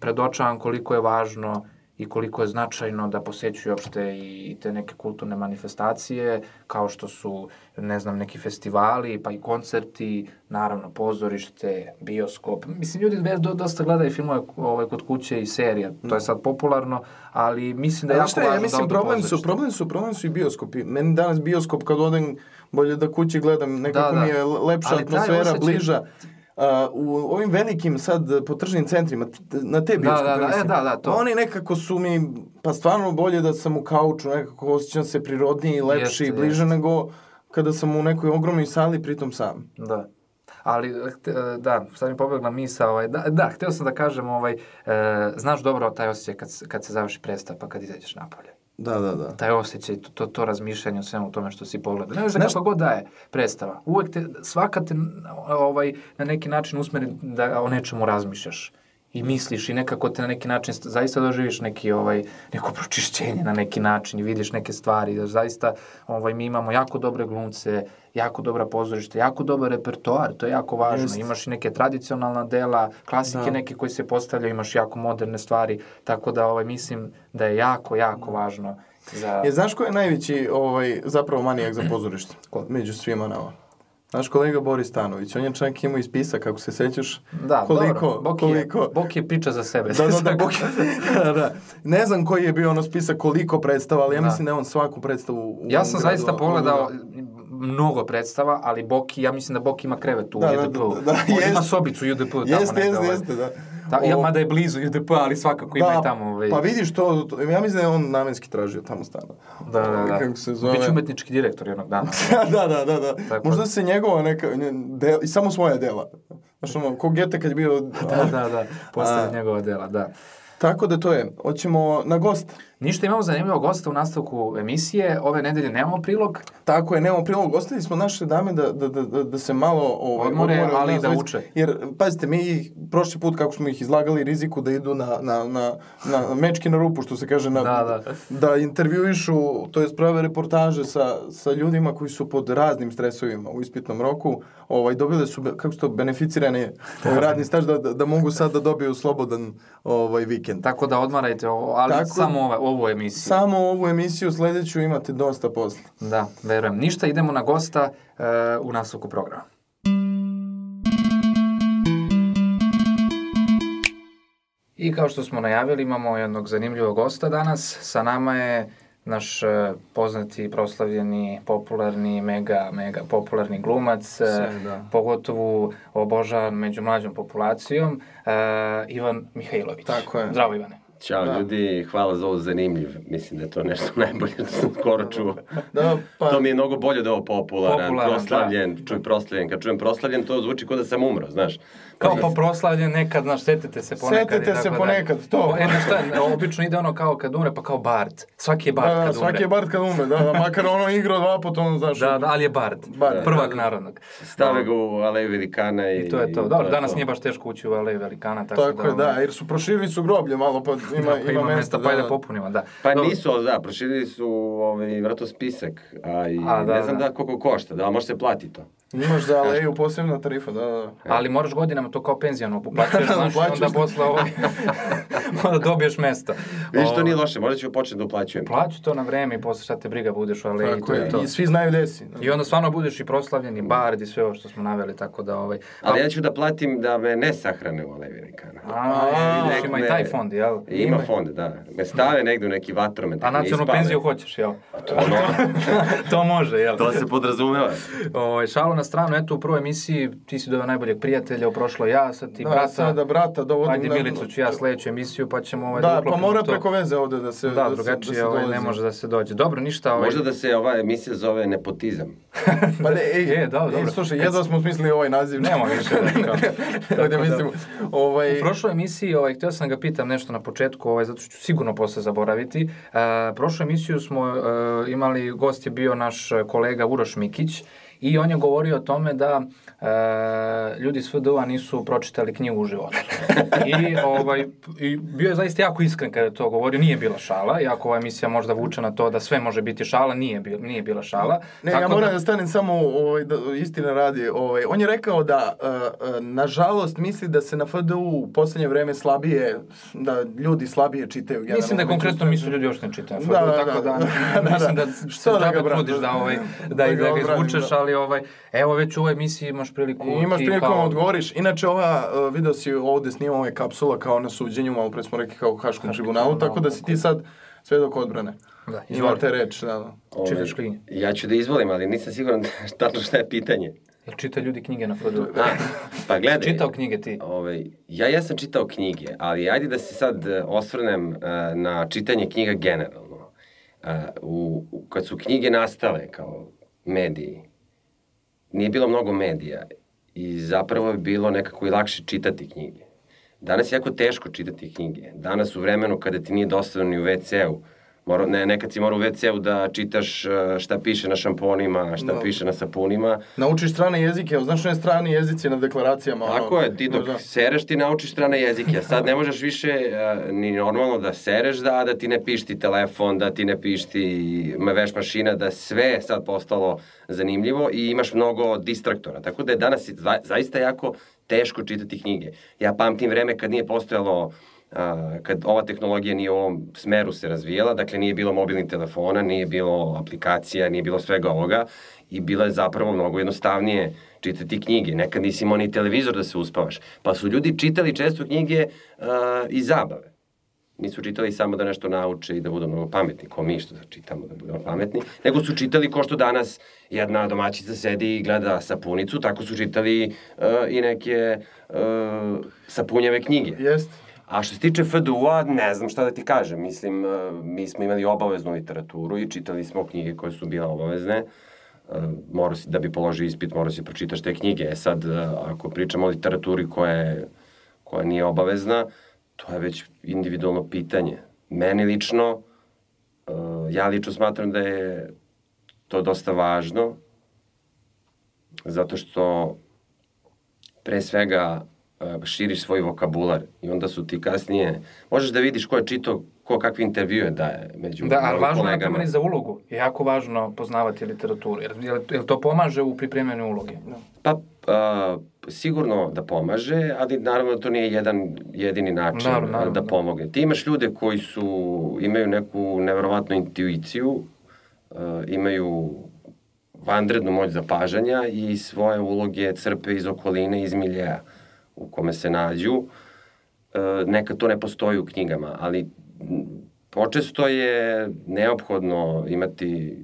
Speaker 1: predočavam koliko je važno i koliko je značajno da posećuju uopšte i te neke kulturne manifestacije, kao što su, ne znam, neki festivali, pa i koncerti, naravno pozorište, bioskop. Mislim, ljudi do, dosta gledaju filmove ovaj, kod kuće i serija, to je sad popularno, ali mislim da je jako važno
Speaker 2: ja mislim,
Speaker 1: da
Speaker 2: problem su, problem su, problem su i bioskopi. Meni danas bioskop kad odem, bolje da kući gledam, nekako
Speaker 1: Da, da.
Speaker 2: mi je lepša
Speaker 1: Ali
Speaker 2: atmosfera,
Speaker 1: osjećaj-
Speaker 2: bliža. U ovim velikim sad potržnim centrima, na te
Speaker 1: Da,
Speaker 2: bioskope,
Speaker 1: da, da, e,
Speaker 2: mislim,
Speaker 1: da, da, to.
Speaker 2: oni nekako su mi, pa stvarno bolje da sam u kauču, nekako osjećam se prirodniji, lepši,
Speaker 1: Jeste,
Speaker 2: bliže
Speaker 1: jeste.
Speaker 2: nego kada sam u nekoj ogromnoj sali, pritom sam.
Speaker 1: Da. Ali, hte- da, sad mi pobegla misa, ovaj, da, da, hteo sam da kažem, ovaj, e, znaš dobro taj osjećaj kad, kad se završi predstava pa kad izađeš napolje.
Speaker 2: Da, da, da.
Speaker 1: Taj osjećaj, to, to, to razmišljanje o svemu tome što si pogledao. Ne znaš
Speaker 2: Znaš-
Speaker 1: kakva god da je predstava. Uvek te, svaka te ovaj, na neki način usmeri da o nečemu razmišljaš i misliš i nekako te na neki način st- zaista doživiš neki ovaj neko pročišćenje na neki način i vidiš neke stvari da zaista ovaj mi imamo jako dobre glumce, jako dobra pozorište, jako dobar repertoar, to je jako važno.
Speaker 2: Jest.
Speaker 1: Imaš i neke tradicionalna dela, klasike
Speaker 2: Da.
Speaker 1: neke koji se postavljaju, imaš jako moderne stvari, tako da ovaj mislim da je jako jako važno za
Speaker 2: Je, znaš ko je najveći ovaj, zapravo manijak za pozorište? Među svima nama. Naš kolega Boris Stanović, on je čak imao i spisak, kako se sećaš,
Speaker 1: Da,
Speaker 2: koliko,
Speaker 1: dobro.
Speaker 2: Koliko...
Speaker 1: Je, Boki je priča za sebe.
Speaker 2: Da, da, da, Boki, da, da. Ne znam koji je bio ono spisak koliko predstava, ali ja
Speaker 1: Da.
Speaker 2: mislim da je on svaku predstavu u
Speaker 1: Ja sam
Speaker 2: gradu
Speaker 1: zaista pogledao mnogo predstava, ali Boki, ja mislim da Boki ima krevet u
Speaker 2: Da, da,
Speaker 1: UDP-u.
Speaker 2: da, da,
Speaker 1: On ima
Speaker 2: jest.
Speaker 1: sobicu u UDP-u
Speaker 2: Jeste, jeste,
Speaker 1: ovaj.
Speaker 2: jeste, da.
Speaker 1: Ta, ja, mada je blizu UDP, ali svakako ima i tamo. Ovaj.
Speaker 2: Pa vidiš to, to, ja mislim da je on namenski tražio tamo stan.
Speaker 1: Da, da, da.
Speaker 2: Kako se zove?
Speaker 1: Biće umetnički direktor jednog dana.
Speaker 2: da, da, da, da.
Speaker 1: Tako.
Speaker 2: Možda se njegova neka, del, i samo svoja dela. Znaš ono, ko Gete kad je bio...
Speaker 1: da, da, da. Postaje njegova dela, da.
Speaker 2: Tako da to je. Hoćemo na gost.
Speaker 1: Ništa, imamo zanimljivog gosta u nastavku emisije. Ove nedelje nemamo prilog.
Speaker 2: Tako je, nemamo prilog. Ostavili smo naše dame da, da, da, da, da se malo ovaj,
Speaker 1: Odmore,
Speaker 2: od
Speaker 1: ali da
Speaker 2: dvojice.
Speaker 1: uče.
Speaker 2: Jer, pazite, mi ih, prošli put kako smo ih izlagali riziku da idu na, na, na, na mečki na rupu, što se kaže, na,
Speaker 1: Da, da.
Speaker 2: da intervjuišu, to jest prave reportaže sa, sa ljudima koji su pod raznim stresovima u ispitnom roku, ovaj, dobili su, kako su to, beneficirani ovaj, radni staž da, da, da mogu sad da dobiju slobodan ovaj, vikend.
Speaker 1: Tako da odmarajte, ali
Speaker 2: Tako-
Speaker 1: samo ove, ovu emisiju.
Speaker 2: Samo ovu emisiju sledeću imate dosta posla.
Speaker 1: Da, verujem. Ništa, idemo na gosta e, u nastavku programa. I kao što smo najavili, imamo jednog zanimljivog gosta danas. Sa nama je naš e, poznati, proslavljeni, popularni, mega, mega popularni glumac, e,
Speaker 2: Sve, da.
Speaker 1: pogotovo obožavan među mlađom populacijom, e, Ivan Mihajlović.
Speaker 2: Tako je.
Speaker 1: Zdravo, Ivane.
Speaker 3: Ćao
Speaker 2: Da.
Speaker 3: ljudi, hvala za ovo zanimljiv. Mislim da je to nešto najbolje što sam skoro čuo.
Speaker 2: Da, pa,
Speaker 3: To mi je mnogo bolje da je ovo popularan,
Speaker 1: Popularan,
Speaker 3: proslavljen, čuj proslavljen. Kad čujem proslavljen, to zvuči kao da sam umro, znaš.
Speaker 1: Kao
Speaker 3: Pa-
Speaker 1: proslavljen nekad, znaš, setite se ponekad. i
Speaker 2: Setite se
Speaker 1: tako
Speaker 2: ponekad, to.
Speaker 1: E, znaš šta, obično ide ono kao kad umre, pa kao bard. Svaki je bard
Speaker 2: da, da,
Speaker 1: kad umre.
Speaker 2: svaki je Bard kad umre, da, da, makar ono igrao dva puta, ono, znaš,
Speaker 1: Da, da, ali je bard.
Speaker 2: Bard.
Speaker 1: Prvak narodnog.
Speaker 3: Stave ga u aleju velikana i...
Speaker 1: I to je to. Dobro, danas
Speaker 3: to.
Speaker 1: nije baš teško ući u Aleju Velikana, tako,
Speaker 2: Tako je, da, jer su proširili su groblje malo, pa ima,
Speaker 1: pa
Speaker 2: ima, mesta,
Speaker 1: pa
Speaker 2: da,
Speaker 1: da
Speaker 2: da.
Speaker 1: popunimo, da.
Speaker 3: Pa
Speaker 1: Dobro,
Speaker 3: nisu, da, proširili su ovaj, vrato spisak, a i
Speaker 1: A, da,
Speaker 3: ne znam
Speaker 1: da.
Speaker 3: da. koliko košta, da, može se plati to.
Speaker 2: Imaš za aleju posebna tarifa, da, da.
Speaker 1: Ali moraš godinama to kao penzijano uplaćuješ,
Speaker 2: Da,
Speaker 1: znaš, onda posle ovaj, onda dobiješ mesto.
Speaker 3: Vidiš, to
Speaker 1: Ovaj,
Speaker 3: nije loše, možda ću početi da uplaćujem.
Speaker 1: Plaću to na vreme i posle šta te briga budeš u Aleji, i
Speaker 2: Tako
Speaker 1: to je
Speaker 2: je,
Speaker 1: to.
Speaker 2: i svi znaju gde si.
Speaker 1: I onda stvarno budeš i proslavljen i bard i sve ovo što smo naveli, tako da ovaj...
Speaker 3: Ali ja ću da platim da me ne sahrane u aleju velikana.
Speaker 1: A,
Speaker 2: A,
Speaker 1: ima i taj fond, jel?
Speaker 3: Ima fond, da. Me stave negde u neki vatromet.
Speaker 1: A
Speaker 3: da
Speaker 1: nacionalnu penziju hoćeš, jel?
Speaker 3: To, ono,
Speaker 1: to može, jel?
Speaker 3: to se podrazumeva.
Speaker 1: Ovaj šalu na stranu, eto u prvoj emisiji ti si doveo najboljeg prijatelja, u prošloj ja, sad ti
Speaker 2: Da,
Speaker 1: brata.
Speaker 2: sada brata dovodim.
Speaker 1: Ajde Milicu ću ja sledeću emisiju, pa ćemo ovaj
Speaker 2: Da, pa
Speaker 1: uklopimo
Speaker 2: mora
Speaker 1: to.
Speaker 2: preko veze ovde da se
Speaker 1: Da,
Speaker 2: se-
Speaker 1: drugačije
Speaker 2: se
Speaker 1: ovaj, ne može da se dođe. Dobro, ništa. Ovaj...
Speaker 3: Možda da se ova emisija zove nepotizam.
Speaker 2: Pa ne, ej,
Speaker 1: Je, dobro,
Speaker 2: ej,
Speaker 1: dobro.
Speaker 2: slušaj, jedva smo smislili ovaj naziv.
Speaker 1: Nema više. da,
Speaker 2: da mislim, ovaj...
Speaker 1: U prošloj emisiji, ovaj, htio sam ga pitam nešto na početku, ovaj, zato što ću sigurno posle zaboraviti. E, prošlu emisiju smo e, imali, gost je bio naš kolega Uroš Mikić i on je govorio o tome da e, ljudi s FDU-a nisu pročitali knjigu u životu. I, ovaj, I bio je zaista jako iskren kada je to govorio, nije bila šala, iako ova emisija možda vuče na to da sve može biti šala, nije, nije bila šala.
Speaker 2: Ne, ja moram da... da stanem samo, ovaj, da, istina radi, ovaj, on je rekao da, uh, nažalost, misli da se na FDU u poslednje vreme slabije, da ljudi slabije čitaju.
Speaker 1: Mislim da konkretno misle ljudi uopšte ne čitaju FDU, da, da, tako da, da, da mislim da, da se da ga trudiš da, ovaj, da, da, da ga izvučeš, ali ovaj, evo već u ovoj emisiji imaš priliku...
Speaker 2: I imaš priliku kao... odgovoriš. Inače, ova, uh, video si ovde snimao ovaj kapsula kao na suđenju, malo pre smo rekli kao Haškom tribunalu, tako da si ti sad svedok odbrane. Da, Imate reč, da, da.
Speaker 1: Čitaš knjige.
Speaker 3: Ja ću da izvolim, ali nisam siguran tačno šta je pitanje.
Speaker 1: Jel čita ljudi knjige na Frodu?
Speaker 3: A, pa gledaj.
Speaker 1: čitao knjige ti?
Speaker 3: Ovaj, ja jesam čitao knjige, ali ajde da se sad e, osvrnem uh, na čitanje knjiga generalno. Uh, u, u, kad su knjige nastale kao mediji, nije bilo mnogo medija i zapravo je bilo nekako i lakše čitati knjige. Danas je jako teško čitati knjige. Danas u vremenu kada ti nije dosadno ni u WC-u, Mora, ne, nekad si mora u WC-u da čitaš e, šta piše na šamponima, šta no. piše na sapunima.
Speaker 2: Naučiš strane jezike, znaš ne strane jezici na deklaracijama.
Speaker 3: Tako ono, je, ti dok možda. sereš ti naučiš strane jezike, a sad ne možeš više uh, ni normalno da sereš da, da ti ne pišti telefon, da ti ne pišti veš mašina, da sve sad postalo zanimljivo i imaš mnogo distraktora. Tako da je danas zaista jako teško čitati knjige. Ja pamtim vreme kad nije postojalo a, kad ova tehnologija nije u ovom smeru se razvijala, dakle nije bilo mobilnih telefona, nije bilo aplikacija, nije bilo svega ovoga i bilo je zapravo mnogo jednostavnije čitati knjige. Nekad nisi imao ni televizor da se uspavaš. Pa su ljudi čitali često knjige uh, iz zabave. Nisu čitali samo da nešto nauče i da budu mnogo pametni, ko mi što da čitamo da budemo pametni, nego su čitali ko što danas jedna domaćica sedi i gleda sapunicu, tako su čitali uh, i neke uh, sapunjeve knjige.
Speaker 2: Jeste.
Speaker 3: A što se tiče FDU-a, ne znam šta da ti kažem. Mislim, e, mi smo imali obaveznu literaturu i čitali smo knjige koje su bile obavezne. E, mora si, da bi položio ispit, mora si pročitaš te knjige. E sad, e, ako pričamo o literaturi koja, je, koja nije obavezna, to je već individualno pitanje. Meni lično, ja lično smatram da je to dosta važno, zato što pre svega širiš svoj vokabular i onda su ti kasnije, možeš da vidiš ko je čitao, ko kakve intervjue daje među
Speaker 1: Da, ali važno kolegama. je za ulogu. Je jako važno poznavati literaturu. Jer, jer, jer to pomaže u pripremanju uloge? Da.
Speaker 3: Pa, a, sigurno da pomaže, ali naravno to nije jedan jedini način naravno, naravno, da, da pomogne. Ti imaš ljude koji su, imaju neku neverovatnu intuiciju, a, imaju vanrednu moć zapažanja i svoje uloge crpe iz okoline, iz miljeja u kome se nađu, e, neka to ne postoji u knjigama, ali počesto je neophodno imati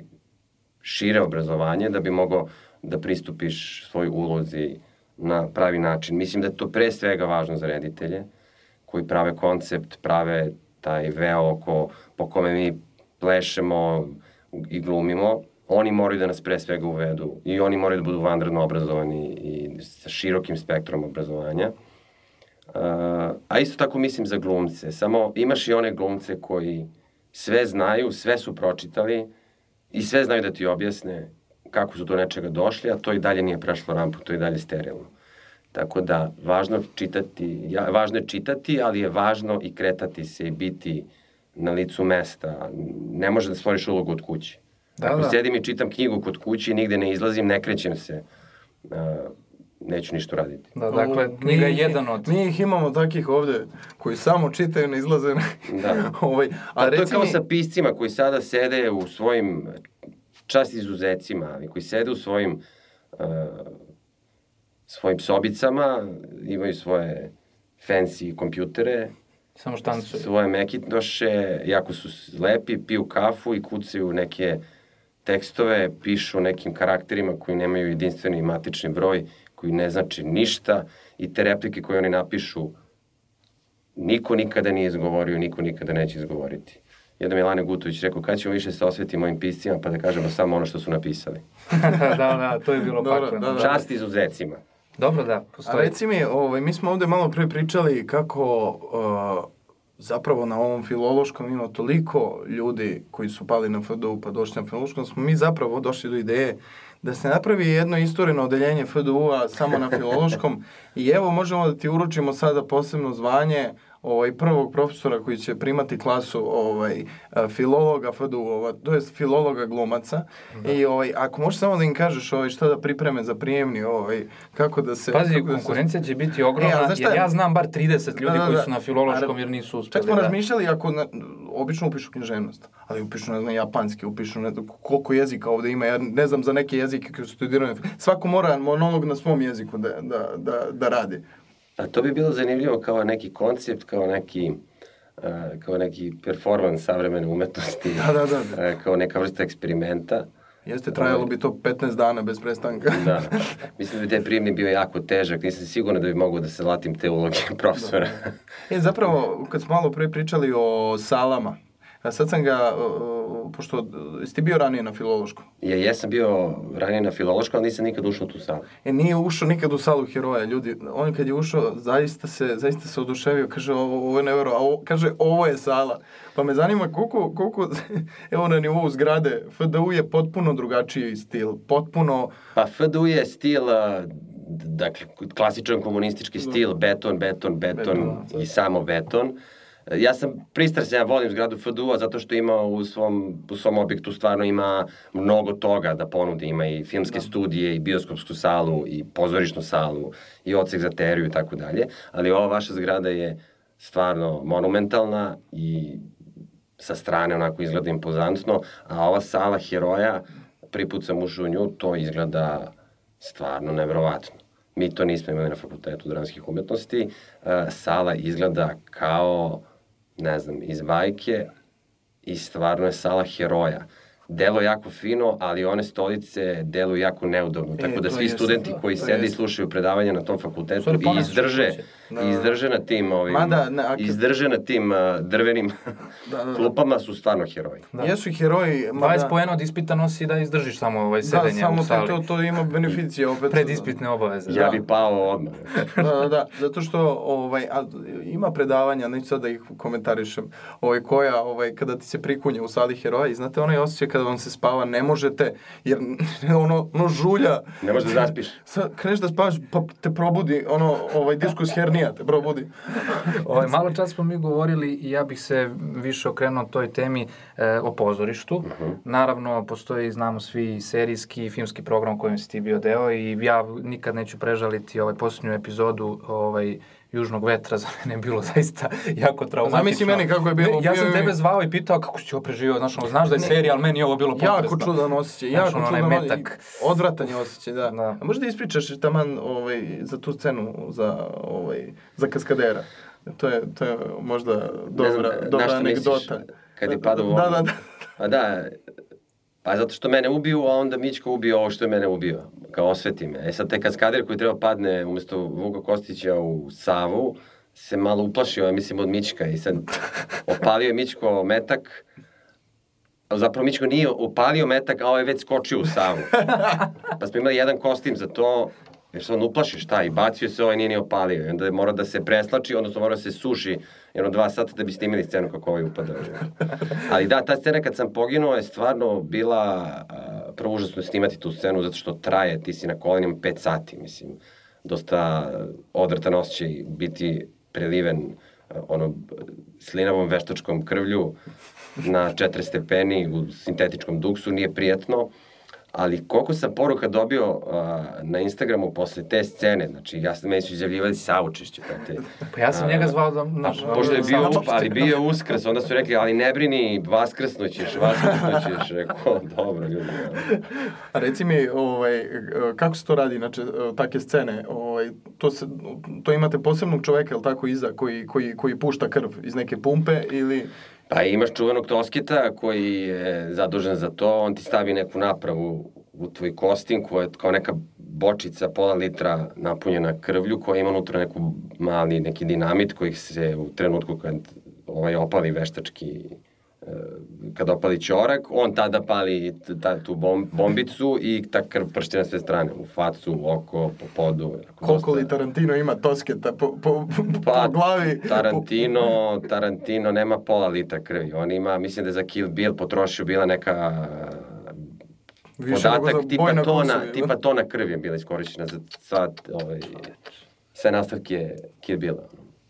Speaker 3: šire obrazovanje da bi mogao da pristupiš svoj ulozi na pravi način. Mislim da je to pre svega važno za reditelje koji prave koncept, prave taj veo oko, po kome mi plešemo i glumimo, oni moraju da nas pre svega uvedu i oni moraju da budu vanredno obrazovani i sa širokim spektrom obrazovanja. Uh, a isto tako mislim za glumce. Samo imaš i one glumce koji sve znaju, sve su pročitali i sve znaju da ti objasne kako su do nečega došli, a to i dalje nije prešlo rampu, to je dalje sterilno. Tako da, važno, čitati, ja, važno je čitati, ali je važno i kretati se i biti na licu mesta. Ne može da stvoriš ulogu od kuće. Da, Ako da. sedim i čitam knjigu kod kući i nigde ne izlazim, ne krećem se, uh, neću ništa raditi.
Speaker 1: Da, dakle, knjiga je jedan od...
Speaker 2: Mi ih imamo takih ovde koji samo čitaju, ne izlaze.
Speaker 3: da. ovaj, a, a to je kao mi... sa piscima koji sada sede u svojim čast izuzecima, ali koji sede u svojim uh, svojim sobicama, imaju svoje fancy kompjutere,
Speaker 1: Samo štancuju.
Speaker 3: Svoje mekitoše, jako su lepi, piju kafu i kucaju neke tekstove, pišu nekim karakterima koji nemaju jedinstveni matični broj, koji ne znači ništa i te replike koje oni napišu niko nikada nije izgovorio, niko nikada neće izgovoriti. Jedan Milane Gutović rekao, kada ćemo više se osvetiti mojim piscima pa da kažemo samo ono što su napisali.
Speaker 1: da, da, to je bilo
Speaker 3: pakle. Da, da. Čast izuzecima.
Speaker 1: Dobro, da,
Speaker 2: postoji. A reci mi, ovaj, mi smo ovde malo pre pričali kako uh, zapravo na ovom filološkom ima toliko ljudi koji su pali na FDU pa došli na filološkom, smo mi zapravo došli do ideje da se napravi jedno istoreno odeljenje FDU-a samo na filološkom. I evo možemo da ti uručimo sada posebno zvanje ovaj, prvog profesora koji će primati klasu ovaj, filologa FDU-ova, to je filologa glumaca. Da. I ovaj, ako možeš samo da im kažeš ovaj, šta da pripreme za prijemni, ovaj, kako da se...
Speaker 1: Pazi,
Speaker 2: kako
Speaker 1: konkurencija da se... će biti ogromna, e, jer ja znam bar 30 ljudi da, da, da. koji su na filološkom jer nisu uspeli.
Speaker 2: Čak smo da. razmišljali ako na, obično upišu književnost, ali upišu, ne znam, japanski, upišu ne znam, koliko jezika ovde ima, ja ne znam za neke jezike koji su studirani. Svako mora monolog na svom jeziku da, da, da, da radi.
Speaker 3: A to bi bilo zanimljivo kao neki koncept, kao neki uh, kao neki performans savremene umetnosti.
Speaker 2: Da, da, da.
Speaker 3: Uh, kao neka vrsta eksperimenta.
Speaker 2: Jeste, trajalo bi to 15 dana bez prestanka.
Speaker 3: da. Mislim da bi taj prijemni bio jako težak. Nisam siguran da bi mogo da se latim te uloge profesora. Da.
Speaker 2: E, zapravo, kad smo malo pre pričali o salama, sad sam ga, pošto, jesi bio ranije na filološkom?
Speaker 3: Ja, jesam bio ranije na filološkom, ali nisam nikad ušao u tu salu.
Speaker 2: E, nije ušao nikad u salu heroja, ljudi. On kad je ušao, zaista se, zaista se oduševio, kaže, ovo, ovo je nevero, a ovo, kaže, ovo je sala. Pa me zanima koliko, koliko, evo na nivou zgrade, FDU je potpuno drugačiji stil, potpuno...
Speaker 3: Pa FDU je stil, dakle, klasičan komunistički stil, beton, beton, beton, beton i da. samo beton Ja sam pristrasan, ja volim zgradu FDU-a zato što ima u svom, u svom objektu stvarno ima mnogo toga da ponudi. Ima i filmske da. studije, i bioskopsku salu, i pozorišnu salu, i odsek za teriju i tako dalje. Ali ova vaša zgrada je stvarno monumentalna i sa strane onako izgleda impozantno, a ova sala heroja, prvi put sam ušao u nju, to izgleda stvarno nevrovatno. Mi to nismo imali na fakultetu dramskih umetnosti. Uh, sala izgleda kao ne znam, iz bajke i stvarno je sala heroja. Delo jako fino, ali one stolice deluju jako neudobno. E, tako da svi studenti da, koji sede i slušaju predavanja na tom fakultetu i izdrže, da. izdrže na tim ovim, Mada, ne, ak... izdrže na tim uh, drvenim da, da, da. klupama su stvarno heroji.
Speaker 2: Da. Jesu heroji.
Speaker 1: Mada... 20 poena od ispita nosi da izdržiš samo ovaj da, sedenje da, samo u sali.
Speaker 2: To, to ima beneficije opet.
Speaker 1: Predispitne obaveze.
Speaker 3: Ja da. bi pao odmah.
Speaker 2: da, da, da, zato što ovaj, a, ima predavanja, neću sad da ih komentarišem, ovaj, koja, ovaj, kada ti se prikunje u sali heroja i znate onaj osjećaj kada vam se spava, ne možete, jer ono, ono žulja.
Speaker 3: Ne možeš da zaspiš.
Speaker 2: Sad kreneš da spavaš, pa te probudi, ono, ovaj, diskus hernija te probudi.
Speaker 1: ovaj, malo čas smo mi govorili i ja bih se više okrenuo toj temi e, o pozorištu. Uh mhm. -huh. Naravno, postoji, znamo svi, serijski i filmski program kojem si ti bio deo i ja nikad neću prežaliti ovaj posljednju epizodu ovaj, južnog vetra za mene je bilo zaista jako traumatično.
Speaker 2: Zamisli meni kako je bilo.
Speaker 1: ja sam tebe zvao i pitao kako si ovo preživio, znaš, znaš da je serija, ali meni je ovo bilo potresno.
Speaker 2: Jako čudan osjećaj, jako znaš, čudan metak. Odvratan je osjećaj, da. da. A možda ispričaš taman ovaj, za tu scenu, za, ovaj, za kaskadera. To je, to je možda dobra, znam, dobra anegdota. Misliš,
Speaker 3: kad je padao
Speaker 2: Da, da, da.
Speaker 3: Pa da, Pa zato što mene ubiju, a onda Mićko ubio ovo što je mene ubio. Kao osveti me. E sad te kaskader koji treba padne umesto Vuka Kostića u Savu, se malo uplašio, ja mislim, od Mićka i sad opalio je Mićko metak, zapravo Mićko nije opalio metak, a ovaj već skočio u Savu. Pa smo imali jedan kostim za to, jer se on uplaši šta i bacio se ovaj nije ni opalio. I onda mora da se preslači, odnosno mora da se suši jedno dva sata da bi snimili scenu kako ovaj upada. Ali da, ta scena kad sam poginuo je stvarno bila uh, prvo užasno snimati tu scenu zato što traje, ti si na kolenima 5 sati, mislim. Dosta odvrtan osjećaj biti preliven uh, ono slinavom veštačkom krvlju na 4 stepeni u sintetičkom duksu nije prijatno ali koliko sam poruka dobio uh, na Instagramu posle te scene, znači ja sam meni su izjavljivali saučešće. Pa, te,
Speaker 1: pa ja sam uh, njega zvao da... Naš,
Speaker 3: pošto je bio, ali bio je uskrs, onda su rekli, ali ne brini, vaskrsnućeš, vaskrsnućeš, rekao, dobro ljudi.
Speaker 2: A reci mi, ovaj, kako se to radi, znači, take scene, ovaj, to, se, to imate posebnog čoveka, ili tako, iza, koji, koji, koji pušta krv iz neke pumpe, ili...
Speaker 3: Pa imaš čuvenog tosketa koji je zadužen za to, on ti stavi neku napravu u tvoj kostim koja je kao neka bočica pola litra napunjena krvlju koja ima unutra neku mali neki dinamit koji se u trenutku kad ovaj opali veštački kada opali ćorak, on tada pali ta, tu bom, bombicu i ta krv pršti na sve strane, u facu, u oko, po podu.
Speaker 2: Koliko li Tarantino ima tosketa po, po, pa, po glavi?
Speaker 3: Tarantino, Tarantino nema pola litra krvi. On ima, mislim da je za Kill Bill potrošio bila neka
Speaker 2: Više
Speaker 3: podatak tipa tona, tipa tona krvi je bila iskorišćena za sad, ovaj, sve nastavke Kill Bill.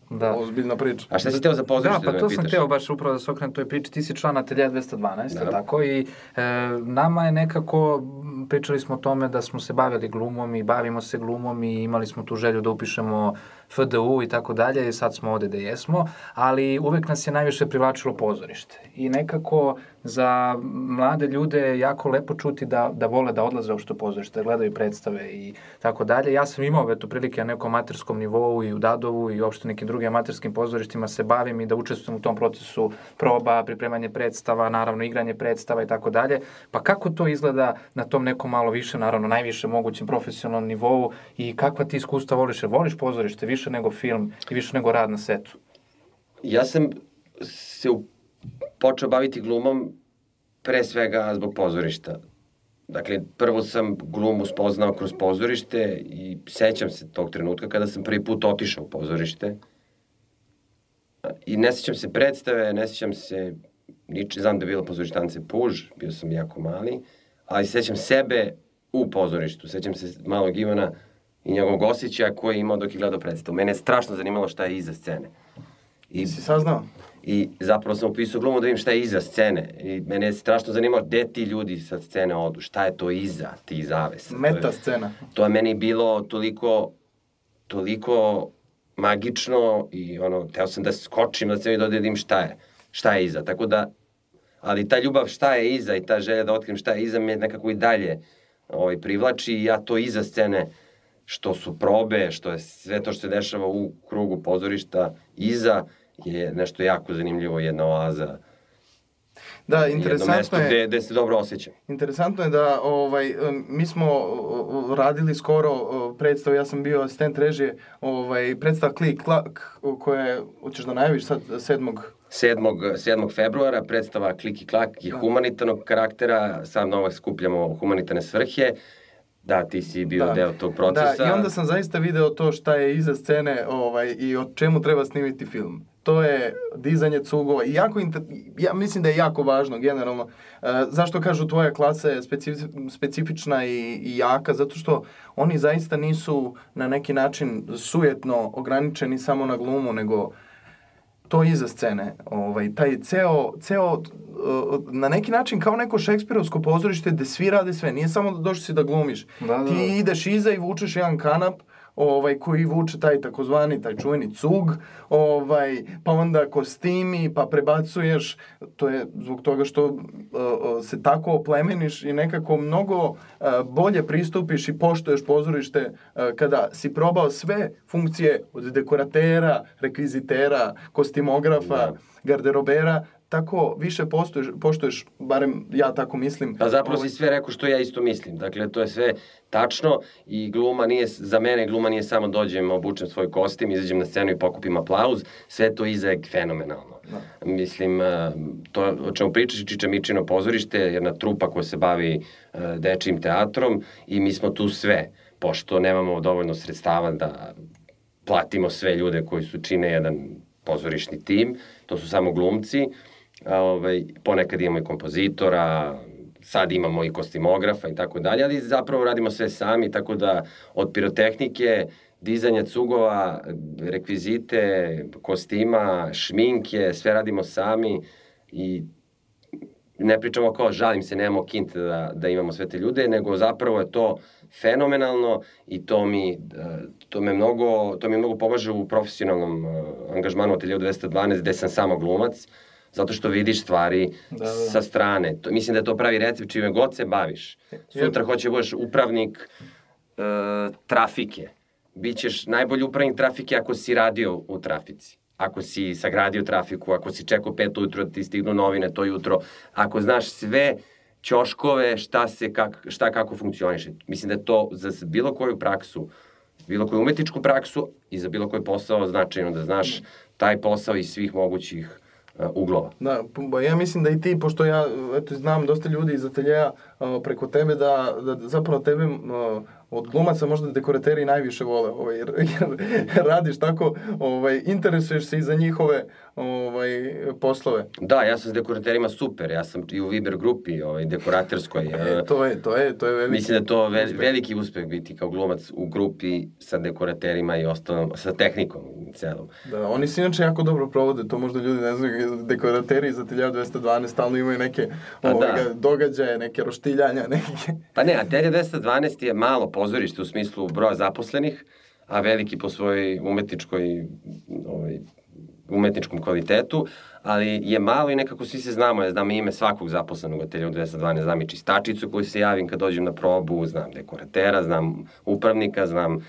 Speaker 2: Da. Ozbiljna priča.
Speaker 3: A šta si teo za pozorište
Speaker 1: da, pa da to sam teo baš upravo da se okrenem toj priči. Ti si član Atelja 212, da. tako? I e, nama je nekako, pričali smo o tome da smo se bavili glumom i bavimo se glumom i imali smo tu želju da upišemo FDU i tako dalje i sad smo ovde da jesmo, ali uvek nas je najviše privlačilo pozorište. I nekako za mlade ljude je jako lepo čuti da, da vole da odlaze u što pozorište, da gledaju predstave i tako dalje. Ja sam imao eto prilike na nekom amaterskom nivou i u Dadovu i uopšte nekim drugim amaterskim pozorištima se bavim i da učestvujem u tom procesu proba, pripremanje predstava, naravno igranje predstava i tako dalje. Pa kako to izgleda na tom nekom malo više, naravno najviše mogućem profesionalnom nivou i kakva ti iskustva voliš? Voliš pozorište više nego film i više nego rad na setu?
Speaker 3: Ja sam se počeo baviti glumom pre svega zbog pozorišta. Dakle, prvo sam glumu spoznao kroz pozorište i sećam se tog trenutka kada sam prvi put otišao u pozorište. I ne sećam se predstave, ne sećam se niče, znam da je bila pozorištance Puž, bio sam jako mali, ali sećam sebe u pozorištu, sećam se malog Ivana i njegovog osjećaja koji je imao dok je gledao predstavu. Mene je strašno zanimalo šta je iza scene.
Speaker 2: I si saznao?
Speaker 3: I zapravo sam upisao glumu da vidim šta je iza scene. I mene je strašno zanimalo gde ti ljudi sa scene odu, šta je to iza ti zavesa.
Speaker 2: Meta scena.
Speaker 3: To je meni bilo toliko, toliko magično i ono, teo sam da skočim da se vidi da šta je, šta je iza. Tako da, ali ta ljubav šta je iza i ta želja da otkrim šta je iza me nekako i dalje ovaj, privlači i ja to iza scene što su probe, što je sve to što se dešava u krugu pozorišta, iza, je nešto jako zanimljivo, jedna oaza.
Speaker 2: Da, interesantno jedno mesto
Speaker 3: je... Gde, gde se dobro osjećam.
Speaker 2: Interesantno je da ovaj, mi smo radili skoro predstavu, ja sam bio asistent režije, ovaj, predstava Klik Klak, koja je, hoćeš da najaviš sad, 7.
Speaker 3: 7. 7. februara predstava Klik i Klak je da. humanitarnog karaktera, sad novak skupljamo humanitarne svrhe. Da, ti si bio da. deo tog procesa.
Speaker 2: Da, i onda sam zaista video to šta je iza scene ovaj, i o čemu treba snimiti film to je dizanje cugova i jako, ja mislim da je jako važno generalno. E, zašto kažu tvoja klasa je specif, specifična i, i jaka? Zato što oni zaista nisu na neki način sujetno ograničeni samo na glumu, nego to iza scene. Ovaj, taj ceo, ceo e, na neki način kao neko šekspirovsko pozorište gde svi rade sve. Nije samo da došli si da glumiš. Da, da, da. Ti ideš iza i vučeš jedan kanap, ovaj, koji vuče taj takozvani, taj čuveni cug, ovaj, pa onda kostimi, pa prebacuješ, to je zbog toga što uh, se tako oplemeniš i nekako mnogo uh, bolje pristupiš i poštoješ pozorište uh, kada si probao sve funkcije od dekoratera, rekvizitera, kostimografa, da. garderobera, tako više poštuješ, poštuješ, barem ja tako mislim.
Speaker 3: Pa zapravo ovaj... si sve rekao što ja isto mislim. Dakle, to je sve tačno i gluma nije, za mene gluma nije samo dođem, obučem svoj kostim, izađem na scenu i pokupim aplauz, sve to iza je fenomenalno. Da. Mislim, eh, to o čemu pričaš Čiča Mičino pozorište, jedna trupa koja se bavi eh, dečijim teatrom i mi smo tu sve, pošto nemamo dovoljno sredstava da platimo sve ljude koji su čine jedan pozorišni tim, to su samo glumci, ovaj, ponekad imamo i kompozitora, sad imamo i kostimografa i tako dalje, ali zapravo radimo sve sami, tako da od pirotehnike, dizanja cugova, rekvizite, kostima, šminke, sve radimo sami i ne pričamo kao žalim se, nemamo kint da, da imamo sve te ljude, nego zapravo je to fenomenalno i to mi, to me mnogo, to mi mnogo pomaže u profesionalnom angažmanu od 1212 gde sam samo glumac, zato što vidiš stvari da, da. sa strane. To, mislim da je to pravi recept čime god se baviš. Sutra hoće da budeš upravnik uh, trafike. Bićeš najbolji upravnik trafike ako si radio u trafici. Ako si sagradio trafiku, ako si čekao pet ujutro da ti stignu novine to jutro, ako znaš sve ćoškove, šta, se, kak, šta kako funkcioniše. Mislim da je to za bilo koju praksu, bilo koju umetničku praksu i za bilo koji posao značajno da znaš taj posao iz svih mogućih uglova.
Speaker 2: Da, ja mislim da i ti, pošto ja eto, znam dosta ljudi iz ateljeja, preko tebe da, da zapravo tebe od glumaca možda dekorateri najviše vole, ovaj, jer, jer radiš tako, ovaj, interesuješ se i za njihove ovaj, poslove.
Speaker 3: Da, ja sam s dekoraterima super, ja sam i u Viber grupi ovaj, dekoraterskoj.
Speaker 2: E, to je, to je, to je veliki
Speaker 3: Mislim da to ve, veliki uspeh biti kao glumac u grupi sa dekoraterima i ostalom, sa tehnikom celom.
Speaker 2: Da, oni se inače jako dobro provode, to možda ljudi ne znaju, dekorateri za 1212 stalno imaju neke pa ovaj, da. događaje, neke roštiljanja, neke...
Speaker 3: Pa ne, Atelje 212 je malo pozorište u smislu broja zaposlenih, a veliki po svojoj umetničkoj ovaj, umetničkom kvalitetu, ali je malo i nekako svi se znamo, ja znam ime svakog zaposlenog atelja u 212, znam i čistačicu koju se javim kad dođem na probu, znam dekoratera, znam upravnika, znam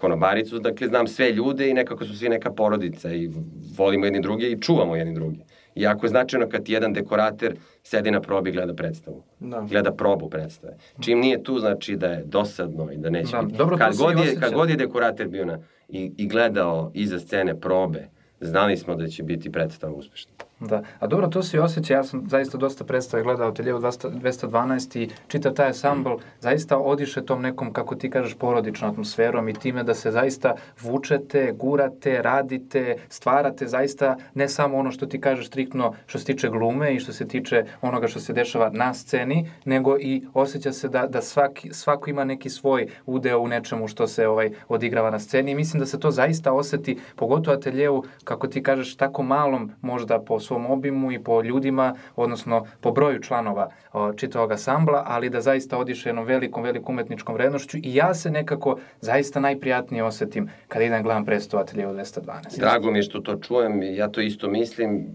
Speaker 3: konobaricu, dakle znam sve ljude i nekako su svi neka porodica i volimo jedni druge i čuvamo jedni drugi. Iako je značajno kad jedan dekorater sedi na probi i gleda predstavu. Da. Gleda probu predstave. Čim nije tu, znači da je dosadno i da neće da. biti. Dobro, kad, god je, kad god je dekorater bio na, i, i gledao iza scene probe, znali smo da će biti predstava uspešna.
Speaker 1: Da, a dobro, to se i osjeća, ja sam zaista dosta predstave gledao Ateljevo 212 i čitav taj asambl zaista odiše tom nekom, kako ti kažeš, porodičnom atmosferom i time da se zaista vučete, gurate, radite, stvarate zaista ne samo ono što ti kažeš striktno što se tiče glume i što se tiče onoga što se dešava na sceni, nego i osjeća se da, da svaki, svako ima neki svoj udeo u nečemu što se ovaj odigrava na sceni. I mislim da se to zaista oseti, pogotovo Ateljevu, kako ti kažeš, tako malom možda po svom obimu i po ljudima, odnosno po broju članova čitavog asambla, ali da zaista odiše jednom velikom, velikom umetničkom vrednošću i ja se nekako zaista najprijatnije osetim kada idem gledam predstavu Atelje 212.
Speaker 3: Drago mi je što to čujem, ja to isto mislim,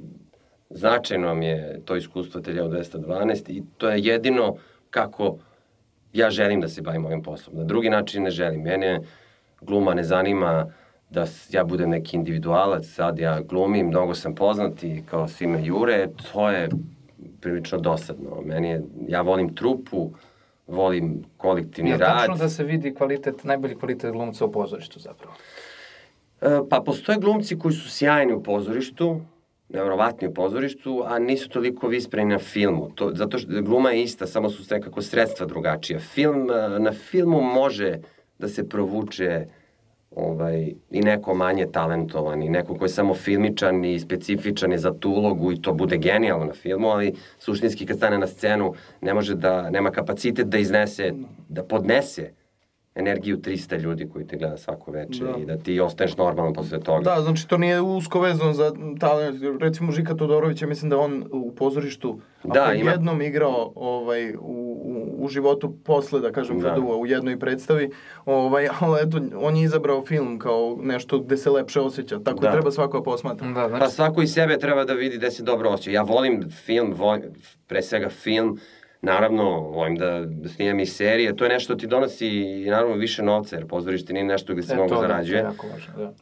Speaker 3: značajno mi je to iskustvo Atelje 212 i to je jedino kako ja želim da se bavim ovim poslom. Na drugi način ne želim. Mene gluma ne zanima da ja budem neki individualac, sad ja glumim, mnogo sam poznat i kao svi me jure, to je prilično dosadno. Meni je, ja volim trupu, volim kolektivni rad. Je
Speaker 1: tačno da se vidi kvalitet, najbolji kvalitet glumca u pozorištu zapravo?
Speaker 3: E, pa postoje glumci koji su sjajni u pozorištu, nevrovatni u pozorištu, a nisu toliko vispreni na filmu. To, zato što gluma je ista, samo su nekako sredstva drugačija. Film, na filmu može da se provuče ovaj, i neko manje talentovan i neko ko je samo filmičan i specifičan je za tu ulogu i to bude genijalno na filmu, ali suštinski kad stane na scenu ne može da, nema kapacitet da iznese, da podnese energiju 300 ljudi koji te gleda svako veče da. i da ti ostaneš normalno posle toga.
Speaker 2: Da, znači to nije usko vezano za talent. Recimo Žika Todorović, ja mislim da on u pozorištu da, ako ima... jednom igrao ovaj, u, u, u životu posle, da kažem, da. u jednoj predstavi, ovaj, ali eto, on je izabrao film kao nešto gde se lepše osjeća. Tako da. treba svako da posmatra.
Speaker 3: Da, znači... Pa svako i sebe treba da vidi gde se dobro osjeća. Ja volim film, volim, pre svega film, Naravno, volim da, da snimam i serije, to je nešto ti donosi i naravno više novca, jer pozorište nije nešto gde se e, mnogo to, zarađuje. Da, važno, da.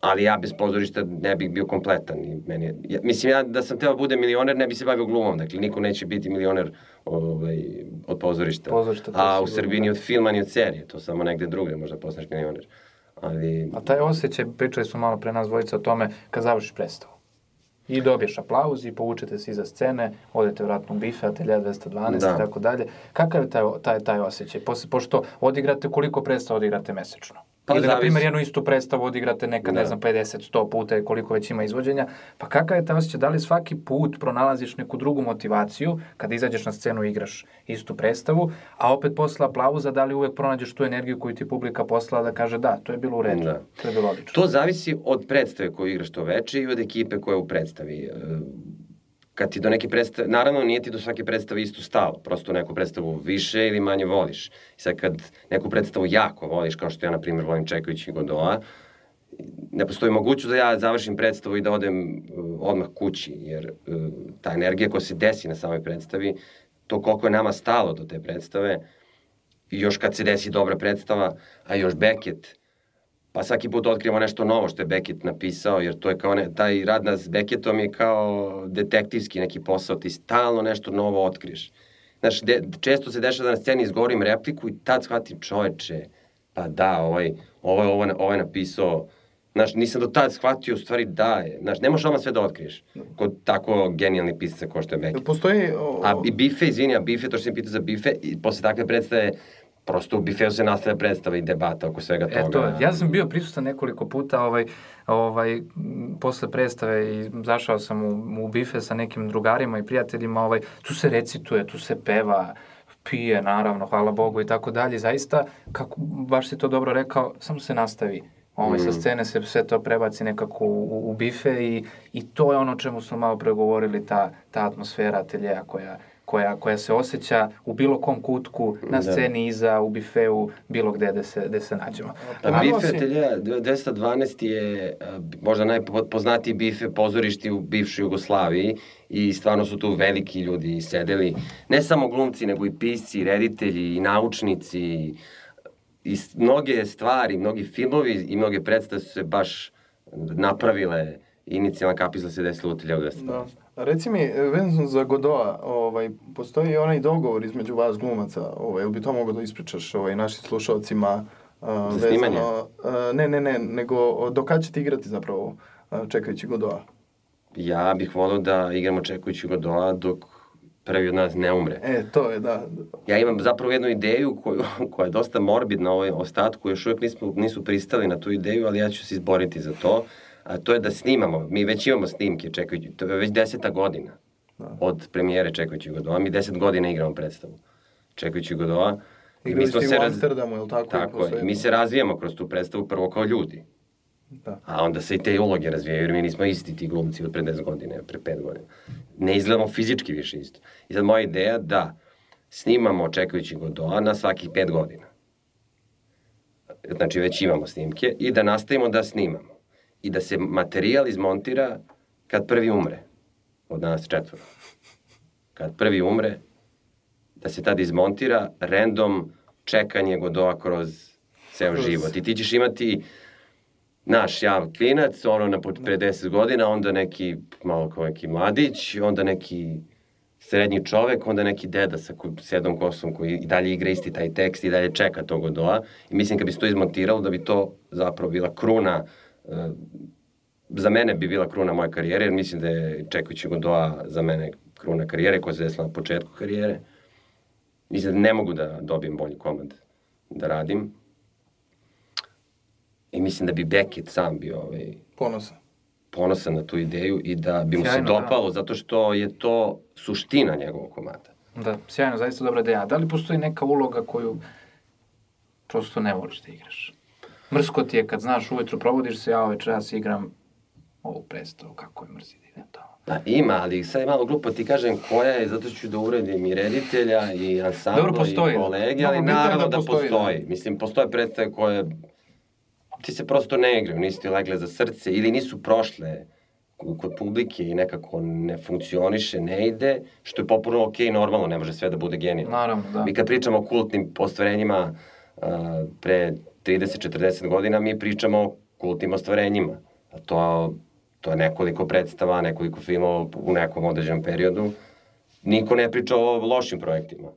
Speaker 3: Ali ja bez pozorišta ne bih bio kompletan. I meni je, ja, mislim, ja da sam teo da bude milioner, ne bi se bavio glumom. Dakle, niko neće biti milioner ovaj, od pozorišta. pozorišta A u Srbiji ni od filma, ni od serije. To samo negde drugde možda postaneš milioner. Ali...
Speaker 1: A taj osjećaj, pričali smo malo pre nas dvojica o tome, kad završiš predstavu. I dobiješ aplauz i povučete se iza scene, odete vratno u bife, atelja 212 da. i tako dalje. Kakav je taj, taj, taj osjećaj? Pošto odigrate, koliko predstava odigrate mesečno? Pa, Ili, na primjer, jednu istu predstavu odigrate nekad, da. ne znam, 50, 100 puta, koliko već ima izvođenja. Pa kakav je taj osjećaj? Da li svaki put pronalaziš neku drugu motivaciju kada izađeš na scenu i igraš istu predstavu, a opet posle aplauza, da li uvek pronađeš tu energiju koju ti publika poslala da kaže da, to je bilo u redu, da. to je bilo odlično.
Speaker 3: To zavisi od predstave koju igraš to veče i od ekipe koja je u predstavi kad ti do neke predstave, naravno nije ti do svake predstave isto stalo, prosto neku predstavu više ili manje voliš. I sad kad neku predstavu jako voliš, kao što ja na primjer volim Čekajući Godoa, ne postoji mogućnost da ja završim predstavu i da odem uh, odmah kući, jer uh, ta energija koja se desi na samoj predstavi, to koliko je nama stalo do te predstave, i još kad se desi dobra predstava, a još Beckett, pa svaki put otkrijemo nešto novo što je Beckett napisao, jer to je kao ne, taj rad na s Beckettom je kao detektivski neki posao, ti stalno nešto novo otkriješ. Znaš, de, često se dešava da na sceni izgovorim repliku i tad shvatim čoveče, pa da, ovaj, ovaj, ovaj, ovaj napisao Znaš, nisam do tada shvatio u stvari da je. Znaš, ne možeš odmah sve da otkriješ. Kod tako genijalni pisaca kao što je Beckett.
Speaker 2: Postoji...
Speaker 3: O... A i bife, izvini, a bife, to što sam pitao za bife, i posle takve predstave, prosto u bifeu se nastavlja predstava i debata oko svega toga.
Speaker 1: Eto, ja sam bio prisutan nekoliko puta ovaj, ovaj, posle predstave i zašao sam u, u bife sa nekim drugarima i prijateljima, ovaj, tu se recituje, tu se peva, pije, naravno, hvala Bogu i tako dalje. Zaista, kako baš si to dobro rekao, samo se nastavi. Ovaj, mm. Sa scene se sve to prebaci nekako u, u bife i, i to je ono čemu smo malo pregovorili, ta, ta atmosfera ateljeja koja, koja, koja se osjeća u bilo kom kutku, na da. sceni, da. iza, u bifeu, bilo gde da se, gde se nađemo.
Speaker 3: A bife ateljeja 212 je možda najpoznatiji bife pozorišti u bivšoj Jugoslaviji i stvarno su tu veliki ljudi sedeli, ne samo glumci, nego i pisci, reditelji, i naučnici, i mnoge stvari, mnogi filmovi i mnoge predstave su se baš napravile inicijalna kapisla se desila u Teljevu
Speaker 2: Da. Reci mi, vezano za Godoa, ovaj, postoji onaj dogovor između vas glumaca, ovaj, ili bi to mogo da ispričaš ovaj, našim slušalcima?
Speaker 3: Uh, za snimanje?
Speaker 2: Uh, ne, ne, ne, nego do kada ćete igrati zapravo uh, čekajući Godoa?
Speaker 3: Ja bih volio da igramo čekajući Godoa dok prvi od nas ne umre.
Speaker 2: E, to je, da.
Speaker 3: Ja imam zapravo jednu ideju koju, koja je dosta morbidna ovaj ostatku, još uvijek nismo, nisu pristali na tu ideju, ali ja ću se izboriti za to. A to je da snimamo, mi već imamo snimke čekajući, to je već deseta godina da. od premijere Čekajući Godova, mi deset godina igramo predstavu Čekajući Godova.
Speaker 2: I mi smo se u Amsterdamu, je tako?
Speaker 3: Tako je, i mi se razvijamo kroz tu predstavu prvo kao ljudi. Da. A onda se i te uloge razvijaju, jer mi nismo isti ti glumci od pre 10 godina, pre 5 godina. Ne izgledamo fizički više isto. I sad moja ideja da snimamo čekajući Godoa na svakih 5 godina. Znači već imamo snimke i da nastavimo da snimamo. I da se materijal izmontira kad prvi umre. Od nas četvora. Kad prvi umre, da se tad izmontira random čekanje Godoa kroz ceo kroz... život. I ti ćeš imati naš ja klinac, ono na pre 10 godina, onda neki malo kao neki mladić, onda neki srednji čovek, onda neki deda sa sedom kosom koji i dalje igra isti taj tekst i dalje čeka tog Godoa. I mislim kad bi se to izmontiralo da bi to zapravo bila kruna uh, za mene bi bila kruna moje karijere, jer mislim da je čekajući Godoa za mene kruna karijere koja se desila na početku karijere. Mislim da ne mogu da dobijem bolji komad da radim. I mislim da bi Beckett sam bio ovaj,
Speaker 2: ponosan.
Speaker 3: ponosan na tu ideju i da bi mu sjajno, se da. dopalo, da. zato što je to suština njegovog komada.
Speaker 1: Da, sjajno, zaista dobra ideja. Da li postoji neka uloga koju prosto ne voliš da igraš? Mrsko ti je kad znaš ujutru probodiš se, ja večeras igram ovu predstavu, kako je mrzi da idem tamo.
Speaker 3: Da, ima, ali sad je malo glupo ti kažem koja je, zato ću da uredim i reditelja i ansambla i kolege, ali naravno da, da postoji. Da. postoji. Mislim, postoje predstave koje ti se prosto ne igraju, nisu ti legle za srce ili nisu prošle kod publike i nekako ne funkcioniše, ne ide, što je popuno ok, normalno, ne može sve da bude genijalno.
Speaker 1: Naravno, da.
Speaker 3: Mi kad pričamo o kultnim ostvarenjima uh, pre 30-40 godina, mi pričamo o kultnim ostvarenjima. A to, to je nekoliko predstava, nekoliko filmova u nekom određenom periodu. Niko ne priča o lošim projektima.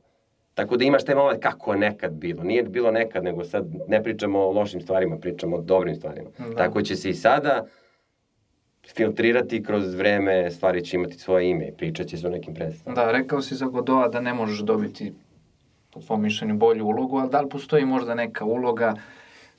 Speaker 3: Tako da imaš taj moment kako je nekad bilo. Nije bilo nekad, nego sad ne pričamo o lošim stvarima, pričamo o dobrim stvarima. Da. Tako će se i sada filtrirati kroz vreme, stvari će imati svoje ime i pričat će se o nekim predstavama.
Speaker 1: Da, rekao si za Godoa da ne možeš dobiti po tvojom mišljenju bolju ulogu, ali da li postoji možda neka uloga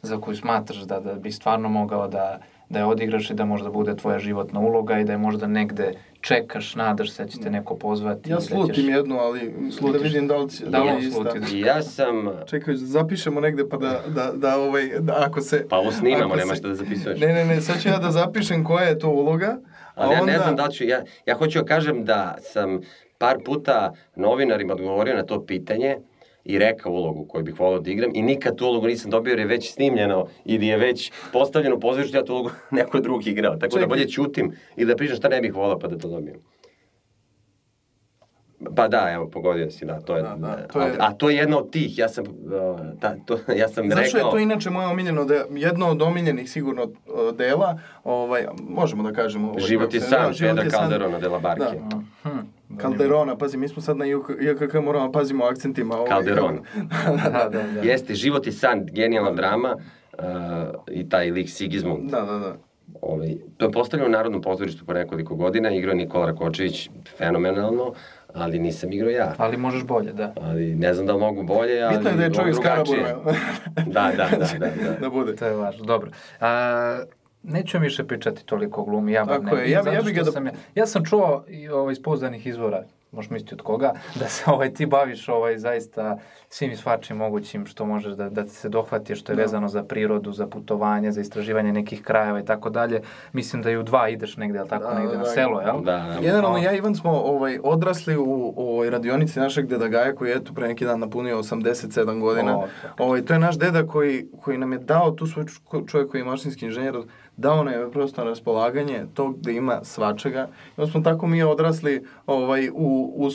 Speaker 1: za koju smatraš da, da bi stvarno mogao da da je odigraš i da možda bude tvoja životna uloga i da je možda negde čekaš, nadaš se da će te neko pozvati.
Speaker 2: Ja slutim da ćeš... jednu, ali Slutiš. da vidim da li će...
Speaker 1: Da li ja, sluti.
Speaker 3: Ja sam...
Speaker 2: Čekaj, zapišemo negde pa da, da, da, ovaj, da ako se...
Speaker 3: Pa ovo snimamo, nema šta da zapisuješ.
Speaker 2: Ne, ne, ne, sad ću ja da zapišem koja je to uloga.
Speaker 3: Ali ja onda... ne znam da ću, ja, ja hoću da kažem da sam par puta novinarima odgovorio na to pitanje, i rekao ulogu koju bih volao da igram i nikad tu ulogu nisam dobio jer je već snimljeno ili je već postavljeno u pozorištu, ja tu ulogu neko drugi igrao. Tako Čekaj. da bolje ćutim i da pričam šta ne bih volao pa da to dobijem. Pa da, evo, pogodio si, da, to je, da, da, to je... A, a to je jedna od tih, ja sam, ta, to, ja sam Znaš rekao...
Speaker 2: Znaš je to inače moje omiljeno, de, jedno od omiljenih sigurno dela, ovaj, možemo da kažemo... Ovaj,
Speaker 3: život je san, Pedra Calderona de la Barke.
Speaker 2: Da. Hm. Calderona, pazi, mi smo sad na IKK, moramo pazimo o akcentima.
Speaker 3: Ovaj, Calderon. da, da, da, da. Jeste, život je san, genijalna drama, uh, i taj lik Sigismund.
Speaker 2: Da, da, da.
Speaker 3: Ovaj, to je postavljeno u Narodnom pozorištu po nekoliko godina, igrao je Nikola Rakočević fenomenalno, ali nisam igrao ja.
Speaker 1: Ali možeš bolje, da.
Speaker 3: Ali ne znam da li mogu bolje, ali...
Speaker 2: Bitno je da je čovjek s Karaburme.
Speaker 3: da, da, da, da, da.
Speaker 2: da bude.
Speaker 1: To je važno, dobro. A, neću više pričati toliko o glumi, ja
Speaker 2: Tako ne. je, ja, ja bih ga da...
Speaker 1: Sam ja, ja sam čuo i, ovaj, iz pouzdanih izvora, možeš misliti od koga, da se ovaj, ti baviš ovaj, zaista svim i svačim mogućim što možeš da, da se dohvati, što je da. vezano za prirodu, za putovanje, za istraživanje nekih krajeva i tako dalje. Mislim da i u dva ideš negde, ali tako, da, negde da, na da. selo, jel?
Speaker 3: Da, da.
Speaker 2: Generalno, ja i Ivan smo ovaj, odrasli u ovoj radionici našeg deda Gaja, koji je eto pre neki dan napunio 87 godina. O, ovaj, to je naš deda koji, koji nam je dao tu svoj čovjek koji je mašinski inženjer, dao nam je prosto na raspolaganje tog da ima svačega. I smo tako mi odrasli ovaj, u, u,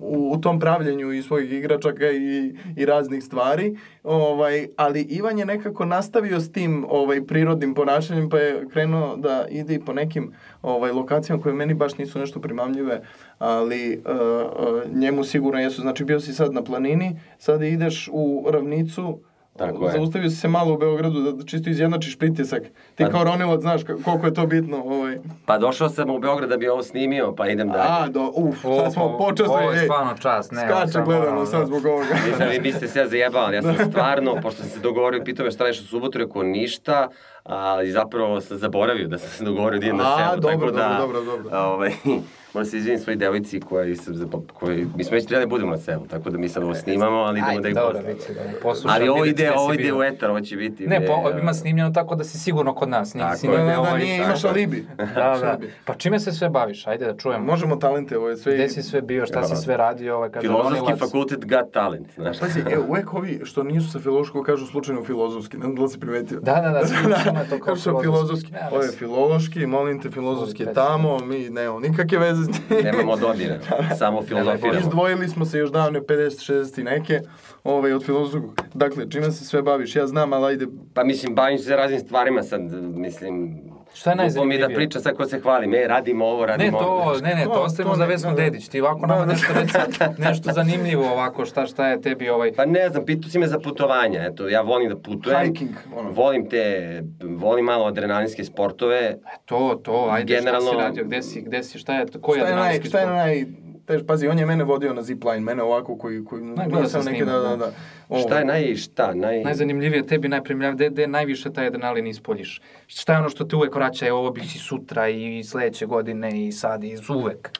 Speaker 2: u, u tom pravljenju i svojih igračaka i, i raznih stvari. Ovaj, ali Ivan je nekako nastavio s tim ovaj, prirodnim ponašanjem pa je krenuo da ide po nekim ovaj, lokacijama koje meni baš nisu nešto primamljive, ali uh, uh, njemu sigurno jesu. Znači bio si sad na planini, sada ideš u ravnicu, Tako je. Zaustavio si se malo u Beogradu da čisto izjednačiš pritisak. Ti pa, kao ronilac znaš koliko je to bitno. Ovaj.
Speaker 3: Pa došao sam u Beograd da bi ovo snimio, pa idem dalje.
Speaker 2: A, do, uf, sad smo počastvili.
Speaker 1: Ovo je stvarno čast.
Speaker 2: Ne, skače gledano sad zbog ovoga.
Speaker 3: Mislim, vi biste se ja zajebali. Ja sam stvarno, pošto sam se dogovorio, pitao me šta reš u subotu, rekao ništa, ali zapravo sam zaboravio da sam se dogovorio da idem na selo. A,
Speaker 2: dobro, tako da, dobro, dobro, dobro.
Speaker 3: Ovaj, moram se izvinim svoj devojci koji sam za koji mi smo već trebali da budemo na selu, tako da mi sad ovo snimamo, ali idemo da ih
Speaker 1: poslušamo.
Speaker 3: Ali ovo ide, ovo ide u etar, ovo će biti.
Speaker 1: Ne, po, ima snimljeno tako da si sigurno kod nas,
Speaker 2: nije snimljeno. Da, da, da, nije, imaš alibi.
Speaker 1: Da, da. Pa čime se sve baviš? Ajde da čujemo.
Speaker 2: Možemo talente, ovo je sve.
Speaker 1: Gde si sve bio, šta si sve radio, ovaj
Speaker 3: kaže Filozofski fakultet got talent, znaš.
Speaker 2: Pazi, e, uvek ovi što nisu sa filološkog kažu slučajno filozofski, ne znam da li si primetio.
Speaker 1: Da, da, da,
Speaker 2: to kao filozofski. Ovo je filološki, molim te, filozofski je tamo, mi nemamo nikakve veze s
Speaker 3: tim. Nemamo dodira, samo filozofiramo.
Speaker 2: Izdvojili smo se još davne 50, 60 i neke ovaj, od filozofskog. Dakle, čime se sve baviš? Ja znam, ali ajde...
Speaker 3: Pa mislim, bavim se raznim stvarima sad, mislim,
Speaker 1: Šta je najzanimljivije?
Speaker 3: mi da priča sad ko se hvali, me radimo ovo, radimo
Speaker 1: ne, to, Ne, ne, to, to ostavimo za Vesnu da, da. Dedić. Ti ovako nama da, nešto reci, nešto zanimljivo ovako, šta, šta je tebi ovaj...
Speaker 3: Pa ne znam, pitao si me za putovanja, eto, ja volim da putujem.
Speaker 2: Hiking, ono.
Speaker 3: Volim te, volim malo adrenalinske sportove. E,
Speaker 1: to, to, ajde, Generalno, šta si radio, gde si, gde si, šta je, koji je adrenalinski
Speaker 2: sport? Šta je naj, tež, pazi, on je mene vodio na zipline, mene ovako koji, koji
Speaker 1: ne, nisam neke, da, da, da.
Speaker 3: Ovo. Šta je naj, šta, naj...
Speaker 1: Najzanimljivije tebi, najpremljavije, gde, gde najviše taj adrenalin ispoljiš? Šta je ono što te uvek vraća, je ovo bih i sutra i sledeće godine i sad i uvek?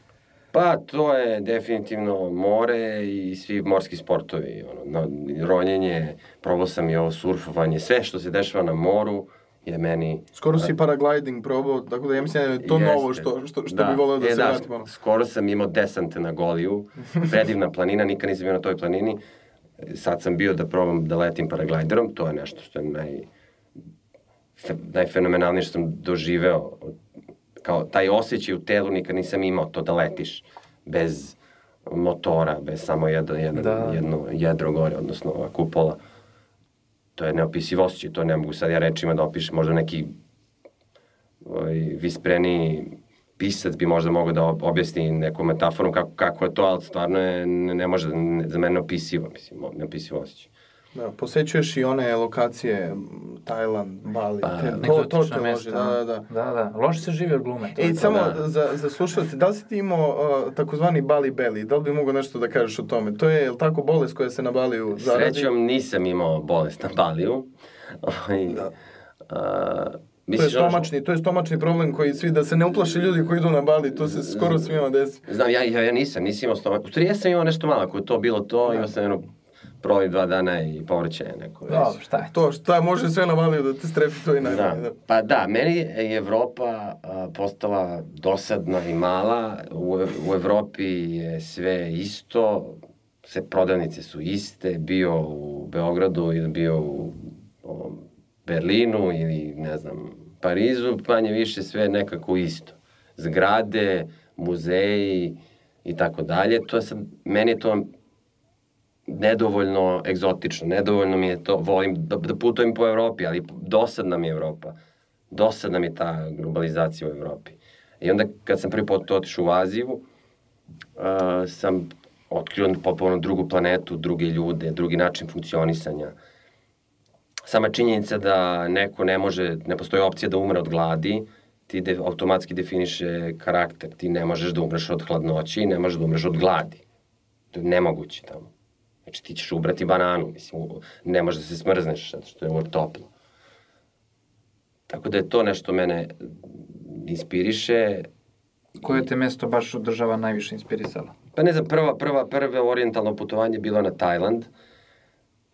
Speaker 3: Pa, to je definitivno more i svi morski sportovi, ono, no, ronjenje, probao sam i ovo surfovanje, sve što se dešava na moru, je meni...
Speaker 2: Skoro si paragliding probao, tako da ja mislim da je to jeste. novo što, što, što da. bi voleo da e, se da, vratimo.
Speaker 3: Skoro sam imao desant na Goliju, predivna planina, nikad nisam bio na toj planini. Sad sam bio da probam da letim paragliderom, to je nešto što je naj, fe, najfenomenalnije što sam doživeo. Kao taj osjećaj u telu nikad nisam imao, to da letiš bez motora, bez samo jedno, jedno, da. jedno jedro gore, odnosno kupola to je neopisivo osjećaj, to ne mogu sad ja rečima da opišem, možda neki ovaj, vispreni pisac bi možda mogao da objasni neku metaforu kako, kako je to, ali stvarno je, ne, ne može, ne, za mene opisivo, mislim, neopisivo osjećaj.
Speaker 2: Da, posećuješ i one lokacije, Tajland, Bali, pa, te, to, to te loži, da, da, da.
Speaker 1: Da, da, loše se živi od glume.
Speaker 2: E, samo da. za, za slušalce, da li si ti imao uh, takozvani Bali Belly, da li bi mogo nešto da kažeš o tome? To je, je li tako, bolest koja se na Baliju zaradi?
Speaker 3: Srećom nisam imao bolest na Baliju. Ovaj, da.
Speaker 2: Uh, Misliš, to je stomačni, to je stomačni problem koji svi, da se ne uplaše ljudi koji idu na Bali, to se skoro svima desi.
Speaker 3: Znam, ja, ja, ja nisam, nisam imao stomačni. U stvari, ja sam imao nešto malo, ako je to bilo to, da. imao sam jedno provi dva dana i povrće neko.
Speaker 2: Dobro, šta je to? Šta može sve na Baliju da te strefi to i najbolje. Da.
Speaker 3: da. Pa da, meni je Evropa a, postala dosadna i mala. U, u Evropi je sve isto, sve prodavnice su iste, bio u Beogradu ili bio u ovom, Berlinu ili ne znam, Parizu, manje više sve nekako isto. Zgrade, muzeji i tako dalje. To je sad, meni je to nedovoljno egzotično, nedovoljno mi je to, volim da, da putujem po Evropi, ali dosadna mi je Evropa. Dosadna mi je ta globalizacija u Evropi. I onda kad sam prvi put otišao u Aziju, uh, sam otkrio potpuno drugu planetu, druge ljude, drugi način funkcionisanja. sama činjenica da neko ne može, ne postoji opcija da umre od gladi, ti de, automatski definiše karakter. Ti ne možeš da umreš od hladnoće i ne možeš da umreš od gladi. To je nemoguće tamo. Znači ti ćeš ubrati bananu, mislim, ne možeš da se smrzneš, zato što je uvek toplo. Tako da je to nešto mene inspiriše.
Speaker 1: Koje te mesto baš država najviše inspirisalo?
Speaker 3: Pa ne znam, prva, prva, prve orientalno putovanje bilo na Tajland.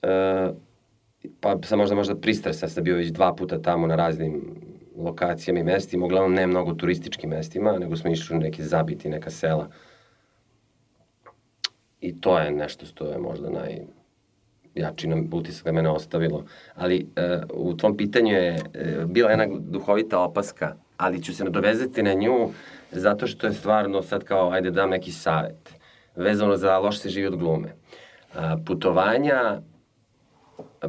Speaker 3: E, pa sam možda možda pristresan, sam bio već dva puta tamo na raznim lokacijama i mestima, uglavnom ne mnogo turističkim mestima, nego smo išli u neke zabiti, neka sela. I to je nešto što je možda naj jači nam utisak da mene ostavilo. Ali uh, u tvom pitanju je uh, bila jedna duhovita opaska, ali ću se nadovezati na nju zato što je stvarno sad kao, ajde dam neki savet, vezano za loš se živi od glume. Uh, putovanja,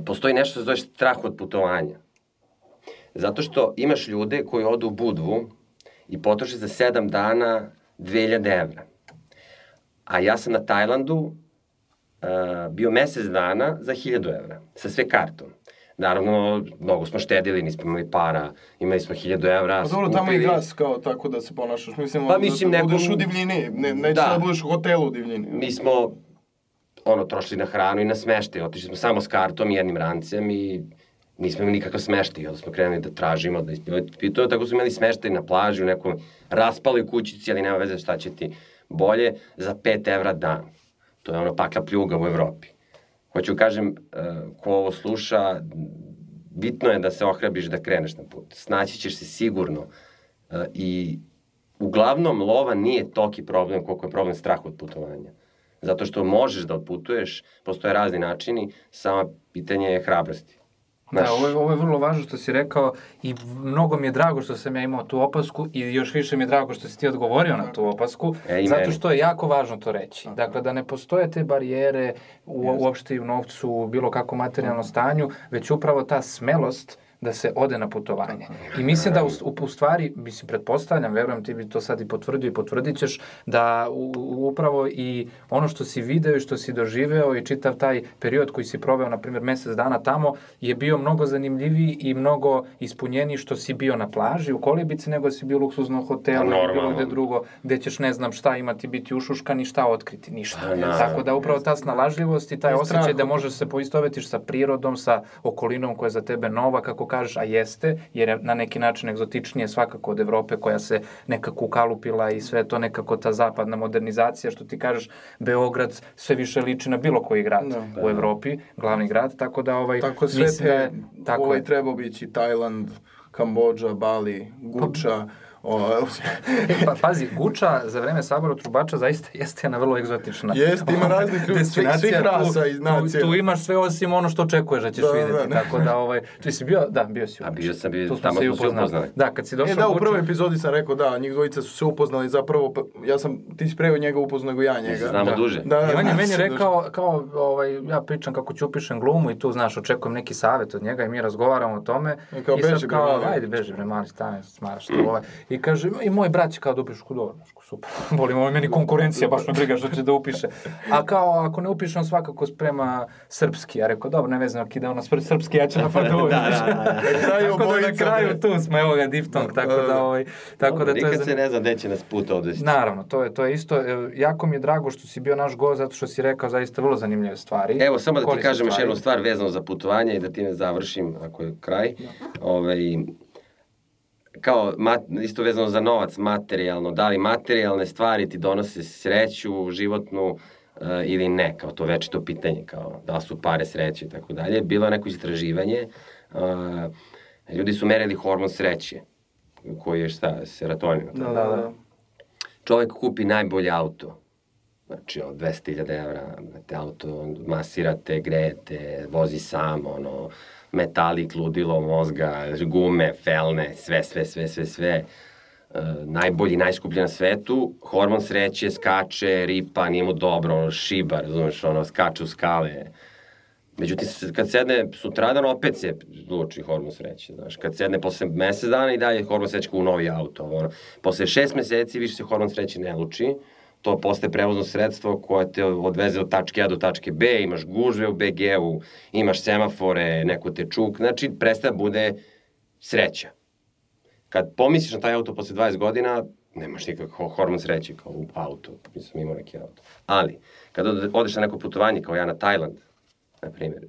Speaker 3: postoji nešto što se zove strah od putovanja. Zato što imaš ljude koji odu u Budvu i potroše za sedam dana 2000 evra. A ja sam na Tajlandu uh, bio mesec dana za 1000 evra, sa sve kartom. Naravno, mnogo smo štedili, nismo imali para, imali smo 1000 evra.
Speaker 2: Pa dobro, tamo i gas kao tako da se ponašaš. Mislim, pa, mislim da nekom... budeš u divljini, ne, neće da. da budeš u hotelu u divljini.
Speaker 3: Mi smo ono, trošili na hranu i na smeštaj. Otišli smo samo s kartom i jednim rancem i nismo imali nikakav smeštaj, onda smo krenuli da tražimo, da ispitujemo, tako smo imali smeštaj na plaži u nekom raspaloj kućici, ali nema veze šta će ti bolje, za 5 evra dan. To je ono pakla pljuga u Evropi. Hoću kažem, uh, ko ovo sluša, bitno je da se ohrabiš da kreneš na put. Snaći ćeš se sigurno uh, i uglavnom lova nije toki problem koliko je problem strah od putovanja. Zato što možeš da odputuješ, postoje razni načini, samo pitanje je hrabrosti.
Speaker 1: Da, ovo je, ovo je vrlo važno što si rekao i mnogo mi je drago što sam ja imao tu opasku i još više mi je drago što si ti odgovorio na tu opasku, e, zato što je jako važno to reći. Dakle, da ne postoje te barijere u, uopšte i u novcu, u bilo kako materijalnom stanju, već upravo ta smelost da se ode na putovanje. I mislim da u, u stvari, mislim, pretpostavljam, verujem ti bi to sad i potvrdio i potvrdit ćeš, da u, upravo i ono što si video i što si doživeo i čitav taj period koji si proveo, na primjer, mesec dana tamo, je bio mnogo zanimljiviji i mnogo ispunjeniji što si bio na plaži u Kolibici, nego si bio u luksuznom hotelu ili bilo gde drugo, gde ćeš ne znam šta imati, biti ušuškan i šta otkriti, ništa. Pa Tako da upravo ta snalažljivost i taj osjećaj da možeš se poistovetiš sa prirodom, sa okolinom koja je za tebe nova, kako kažeš, a jeste, jer je na neki način egzotičnije svakako od Evrope koja se nekako ukalupila i sve to nekako ta zapadna modernizacija, što ti kažeš, Beograd sve više liči na bilo koji grad no, da, u da. Evropi, glavni grad, tako da ovaj...
Speaker 2: Tako sve te, da, tako ovaj je. treba biti Tajland, Kambođa, Bali, Guča, pa, O,
Speaker 1: pa, pazi, Guča za vreme sabora trubača zaista jeste jedna vrlo egzotična.
Speaker 2: Jeste, ima raznih svih, svih rasa i nacija.
Speaker 1: Tu, tu, imaš sve osim ono što očekuješ da ćeš da, videti. Da, tako da, ovaj, či si bio, da, bio si.
Speaker 3: A bio sam, bio, tamo smo se upoznali.
Speaker 1: Da, kad si došao
Speaker 2: e, da, u prvoj epizodi sam rekao, da, njih dvojica su se upoznali, zapravo, pa, ja sam, ti si preo njega upoznao nego ja njega.
Speaker 3: Znamo
Speaker 2: da.
Speaker 3: duže.
Speaker 1: Da, da, I on je meni rekao, kao, ovaj, ja pričam kako ću upišem glumu i tu, znaš, očekujem neki savet od njega i mi razgovaramo o tome.
Speaker 2: I kao, beži,
Speaker 1: kao, ajde, beži, bre, mali, stane, smaraš to, ovaj. I kaže, i moj brat će kao da upiše kod dobro, super. Volim, ovo je meni konkurencija, baš me briga što će da upiše. A kao, ako ne upiše, on svakako sprema srpski. Ja rekao, dobro, ne vezam, ako ide ono srpski, ja ću na padu. da, da, da. da. tako da na kraju tu smo, evo ga, diftong, tako da, ovaj, tako da to
Speaker 3: je... Nikad se ne zna gde će nas put odvesti.
Speaker 1: Naravno, to je, to je isto. E, jako mi je drago što si bio naš gost, zato što si rekao zaista vrlo zanimljive stvari.
Speaker 3: Evo, samo da ti kažem još jednu stvar vezano za putovanje i da ti ne završim, ako je kraj. Da. Ove, ovaj, kao mat, isto vezano za novac materijalno, da li materijalne stvari ti donose sreću životnu uh, ili ne, kao to večito pitanje, kao da su pare sreće i tako dalje. Bilo je neko istraživanje, uh, ljudi su merili hormon sreće, koji je šta, serotonin.
Speaker 1: Da, da, da.
Speaker 3: Čovek kupi najbolje auto, znači od 200.000 evra, te auto masirate, grejete, vozi sam, ono, metalik, ludilo mozga, gume, felne, sve, sve, sve, sve, sve. Uh, najbolji, najskuplji na svetu, hormon sreće, skače, ripa, nije mu dobro, ono, šiba, razumeš, ono, skače u skale. Međutim, kad sedne sutradan, opet se luči hormon sreće, znaš. Kad sedne posle mesec dana i dalje hormon sreće u novi auto, ono. Posle šest meseci više se hormon sreće ne luči, to postaje prevozno sredstvo koje te odveze od tačke A do tačke B, imaš gužve u BG-u, imaš semafore, neko te čuk, znači prestaje da bude sreća. Kad pomisliš na taj auto posle 20 godina, nemaš nikakav hormon sreće kao u auto, nisam imao neki auto. Ali, kad odeš na neko putovanje, kao ja na Tajland, na primjer,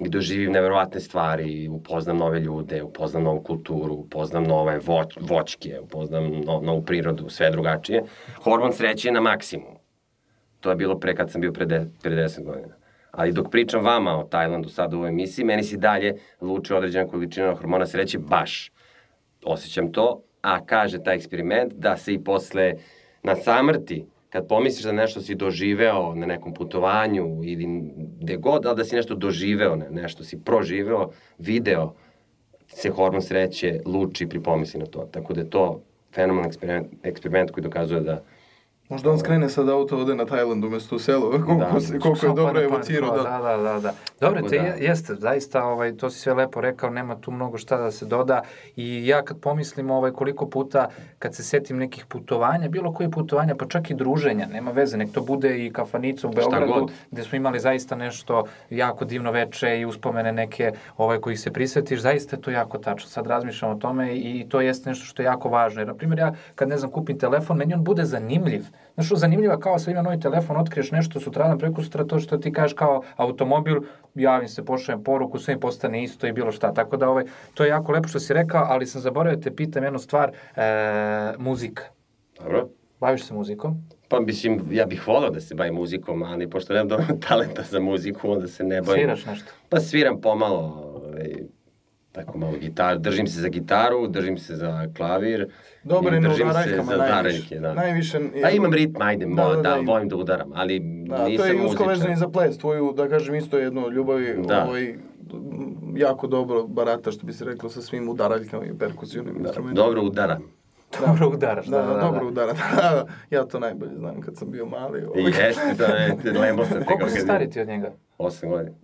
Speaker 3: i doživim neverovatne stvari, upoznam nove ljude, upoznam novu kulturu, upoznam nove voć, voćke, upoznam no, novu prirodu, sve drugačije. Hormon sreće je na maksimum. To je bilo pre kad sam bio pre, de, pre 10 godina. Ali dok pričam vama o Tajlandu sad u ovoj emisiji, meni si dalje luči određena količina hormona sreće, baš osjećam to, a kaže taj eksperiment da se i posle na samrti kad pomisliš da nešto si doživeo na nekom putovanju ili gde god, ali da si nešto doživeo, ne, nešto si proživeo, video, se hormon sreće luči pri pomisli na to. Tako da je to fenomen eksperiment, eksperiment koji dokazuje da
Speaker 2: Možda on skrene sad auto ode na Tajland umesto u selo, koliko, da, se, koliko je dobro evocirao.
Speaker 1: Da. da, da, da. da. Dobro, te da. jeste, zaista, ovaj, to si sve lepo rekao, nema tu mnogo šta da se doda i ja kad pomislim ovaj, koliko puta, kad se setim nekih putovanja, bilo koje putovanja, pa čak i druženja, nema veze, nek to bude i kafanica u Beogradu, gde smo imali zaista nešto jako divno veče i uspomene neke ovaj, koji se prisvetiš, zaista je to jako tačno. Sad razmišljam o tome i to jeste nešto što je jako važno. Jer, na primjer, ja kad, ne znam, kupim telefon, meni on bude zanimljiv Znaš što zanimljiva, kao sa ima novi telefon, otkriješ nešto sutradan, preko sutra, to što ti kažeš kao automobil, javim se, pošaljem poruku, sve mi postane isto i bilo šta. Tako da ovaj, to je jako lepo što si rekao, ali sam zaboravio da te pitam jednu stvar, e, muzika.
Speaker 3: Dobro.
Speaker 1: Baviš se muzikom?
Speaker 3: Pa mislim, ja bih volao da se bavim muzikom, ali pošto nemam dovoljno talenta za muziku, onda se ne bavim.
Speaker 1: Sviraš nešto?
Speaker 3: Pa sviram pomalo, ovaj, tako malo gitar, držim se za gitaru, držim se za klavir.
Speaker 2: Dobar je na udaraljkama najviše.
Speaker 3: Da. Najviše je... A imam ritm, ajde, da, da, da, da, volim da udaram, ali da, nisam
Speaker 2: To je usko vezano i za ples, tvoju, da kažem, isto jedno ljubavi, da. ovaj, jako dobro barata, što bi se reklo, sa svim udaraljkama i perkusivnim da, instrumentima.
Speaker 3: Dobro udaram.
Speaker 1: Da. Dobro udaraš, da,
Speaker 2: da, da, da. Dobro udara, da, da. Ja to najbolje znam kad sam bio mali.
Speaker 3: Ovaj. I jeste, to je lembo
Speaker 1: sam. Koliko si stari ti od njega?
Speaker 3: Osam godina.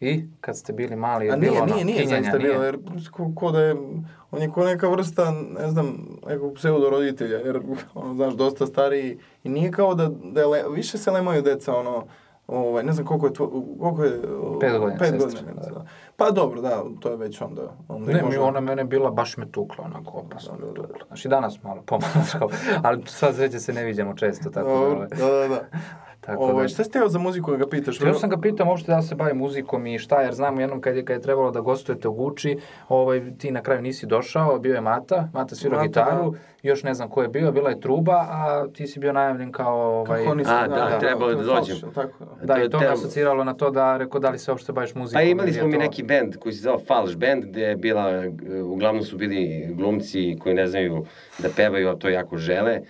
Speaker 1: I kad ste bili mali,
Speaker 2: je A bilo nije, ono, nije, nije, zaista bilo, jer ko, ko da je, on je ko neka vrsta, ne znam, nekog pseudo roditelja, jer, ono, znaš, dosta stariji i nije kao da, da je, le, više se lemaju deca, ono, ovaj, ne znam koliko je, tvo, koliko je...
Speaker 1: Pet godina.
Speaker 2: Pet godina, da. da. Pa dobro, da, to je već onda... onda
Speaker 1: ne, možda... ona mene bila, baš me tukla, onako opasno da, da, da. tukla. Znači danas malo pomalo, ali sad sveće se ne viđamo često, tako
Speaker 2: da... Ovaj. Da, da, da. Tako Ovo, da, šta si teo za muziku da ga pitaš?
Speaker 1: Htio sam ga pitam uopšte da se bavi muzikom i šta, jer znamo jednom kad je, kad je trebalo da gostujete u Guči, ovaj, ti na kraju nisi došao, bio je Mata, Mata svirao gitaru, da. još ne znam ko je bio, bila je truba, a ti si bio najavljen kao... Ovaj,
Speaker 3: Kako nisi, a, da, da, da trebalo da dođem.
Speaker 2: Tako,
Speaker 1: da, i to me asociralo na to da, rekao, da li se uopšte baviš muzikom.
Speaker 3: Pa imali smo mi to... neki bend koji se zove Falš band, gde je bila, uglavnom su bili glumci koji ne znaju da pevaju, a to jako žele.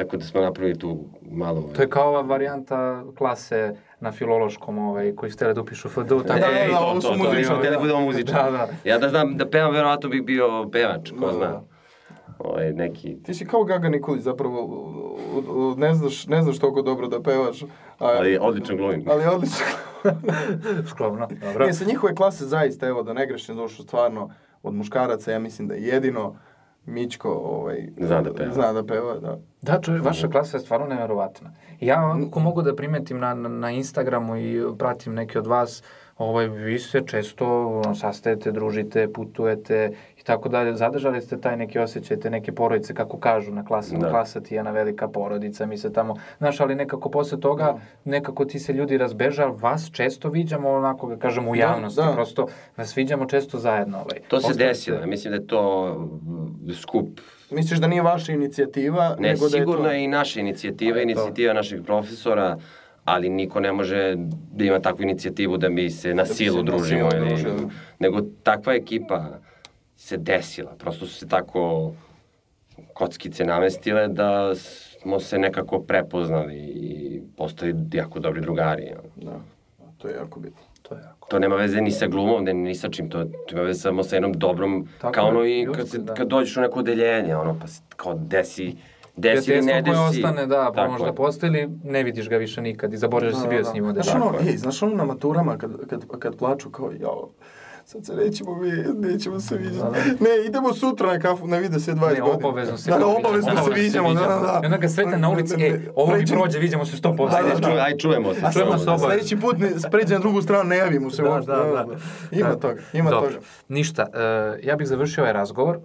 Speaker 3: Tako da smo napravili tu malo...
Speaker 1: To je kao ova varijanta klase na filološkom ovaj, koji ste da upišu FD, tako
Speaker 3: da, da, da, ovo su muzični. Da, da budemo muzični. Da, da. Ja da znam da pevam, verovatno bih bio pevač, ko da, zna. Da. Ovaj, neki...
Speaker 2: Ti si kao Gaga Nikolić, zapravo ne znaš, ne znaš toliko dobro da pevaš. A,
Speaker 3: ali odlično glumim.
Speaker 2: Ali odlično
Speaker 1: Skromno, dobro.
Speaker 2: Ne, sa njihove klase zaista, evo, da ne grešim došlo stvarno od muškaraca, ja mislim da je jedino Mićko ovaj,
Speaker 3: zna da peva.
Speaker 2: Zna da peva, da.
Speaker 1: Da, čuje, vaša klasa je stvarno neverovatna. Ja, ako mogu da primetim na, na Instagramu i pratim neke od vas, ovaj, vi se često ono, sastajete, družite, putujete i tako dalje. Zadržali ste taj neki osjećaj, te neke porodice, kako kažu na klasama. Da. Klasa ti je jedna velika porodica, mi se tamo, znaš, ali nekako posle toga, da. nekako ti se ljudi razbeža, vas često viđamo onako, ga kažemo, u da, javnosti, da, da. prosto vas viđamo često zajedno. Ovaj.
Speaker 3: To se desilo, ja mislim da je to skup
Speaker 2: Misliš da nije vaša inicijativa?
Speaker 3: Ne,
Speaker 2: nego
Speaker 3: sigurno
Speaker 2: da je, to...
Speaker 3: je i naša inicijativa, inicijativa naših profesora, ali niko ne može da ima takvu inicijativu da mi se na da silu se družimo. Na silu ili, družimo. nego takva ekipa se desila. Prosto su se tako kockice namestile da smo se nekako prepoznali i postali jako dobri drugari.
Speaker 2: Da, to je jako bitno.
Speaker 1: To, je jako.
Speaker 3: to nema veze ni sa glumom, ne, ni sa čim, to, to ima veze samo sa jednom dobrom, Tako kao ono i kad, se, da. kad dođeš u neko odeljenje, ono, pa se kao desi desi ili ne desi. koje
Speaker 1: ostane, da, pa možda postoji ili ne vidiš ga više nikad i zaboraveš da si bio da, s njim
Speaker 2: da. Znaš ono, ej, znaš ono na maturama kad, kad, kad plaču kao, jao, sad se nećemo, mi, nećemo se vidjeti. Ne, idemo sutra na kafu, na vide se 20 godina.
Speaker 1: Ne, obavezno se
Speaker 2: da, da, obavezno se vidimo, da, da.
Speaker 1: I onda ga sretne na ulici, e, ovo mi prođe, vidimo se 100%.
Speaker 3: Da, da, da. Aj, čujemo se.
Speaker 1: Čujemo se obavezno.
Speaker 2: Sljedeći put ne, pređe na drugu stranu, ne javimo se.
Speaker 1: Da, da, da.
Speaker 2: Ima toga, ima
Speaker 1: Dobro.
Speaker 2: toga.
Speaker 1: Ništa, uh, ja bih završio ovaj razgovor.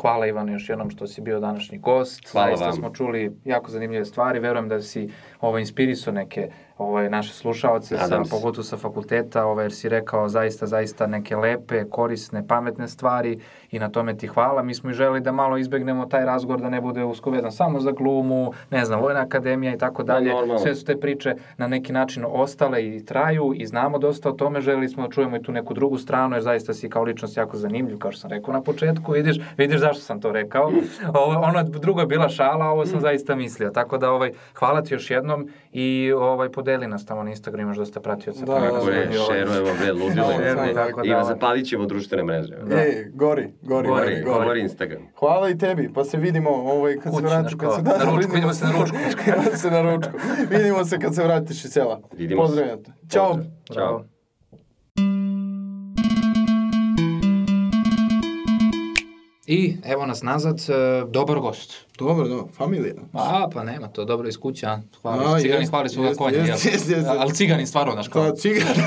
Speaker 1: Hvala Ivan još jednom što si bio današnji gost.
Speaker 3: Hvala
Speaker 1: Zaista
Speaker 3: vam.
Speaker 1: smo čuli jako zanimljive stvari. Verujem da si ovaj, inspirisao neke ovaj, naše slušaoce, sa, pogotovo sa fakulteta, ovaj, jer si rekao zaista, zaista neke lepe, korisne, pametne stvari i na tome ti hvala. Mi smo i želi da malo izbegnemo taj razgovor, da ne bude usko vezan samo za glumu, ne znam, Vojna akademija i tako dalje.
Speaker 3: normalno.
Speaker 1: Sve su te priče na neki način ostale i traju i znamo dosta o tome, želeli smo da čujemo i tu neku drugu stranu, jer zaista si kao ličnost jako zanimljiv, kao što sam rekao na početku, vidiš, vidiš zašto sam to rekao. Ovo, ono drugo je bila šala, ovo sam zaista mislio, tako da ovaj, hvala ti još jednom i ovaj, podeli nas tamo na Instagramu, imaš dosta pratioca.
Speaker 2: Da, da,
Speaker 1: oni, ovaj,
Speaker 3: šerujemo, bre, ludilo.
Speaker 1: Tako da,
Speaker 3: I
Speaker 1: ovaj.
Speaker 3: zapalit ćemo društvene mreže.
Speaker 2: Ej, gori, gori,
Speaker 3: Gori,
Speaker 2: gori.
Speaker 3: gori Instagram.
Speaker 2: Hvala i tebi, pa se vidimo ovaj, kad
Speaker 1: Kući,
Speaker 2: se vratiš. Kad se,
Speaker 1: na ručku, vidimo se na ručku.
Speaker 2: vidimo se na ručku. vidimo se kad se vratiš iz sela.
Speaker 3: Vidimo se.
Speaker 2: Pozdravljam te. Ćao.
Speaker 3: Ćao.
Speaker 1: I evo nas nazad, e, dobar gost.
Speaker 2: Dobro, dobro, familija.
Speaker 1: A, pa nema to, dobro iz kuća.
Speaker 2: A,
Speaker 1: Hvali, cigani
Speaker 2: jest,
Speaker 1: hvali svoga
Speaker 2: jest,
Speaker 1: konja,
Speaker 2: jest, jest, jest.
Speaker 1: Ali cigani stvarno, znaš kao.
Speaker 2: Kao cigar.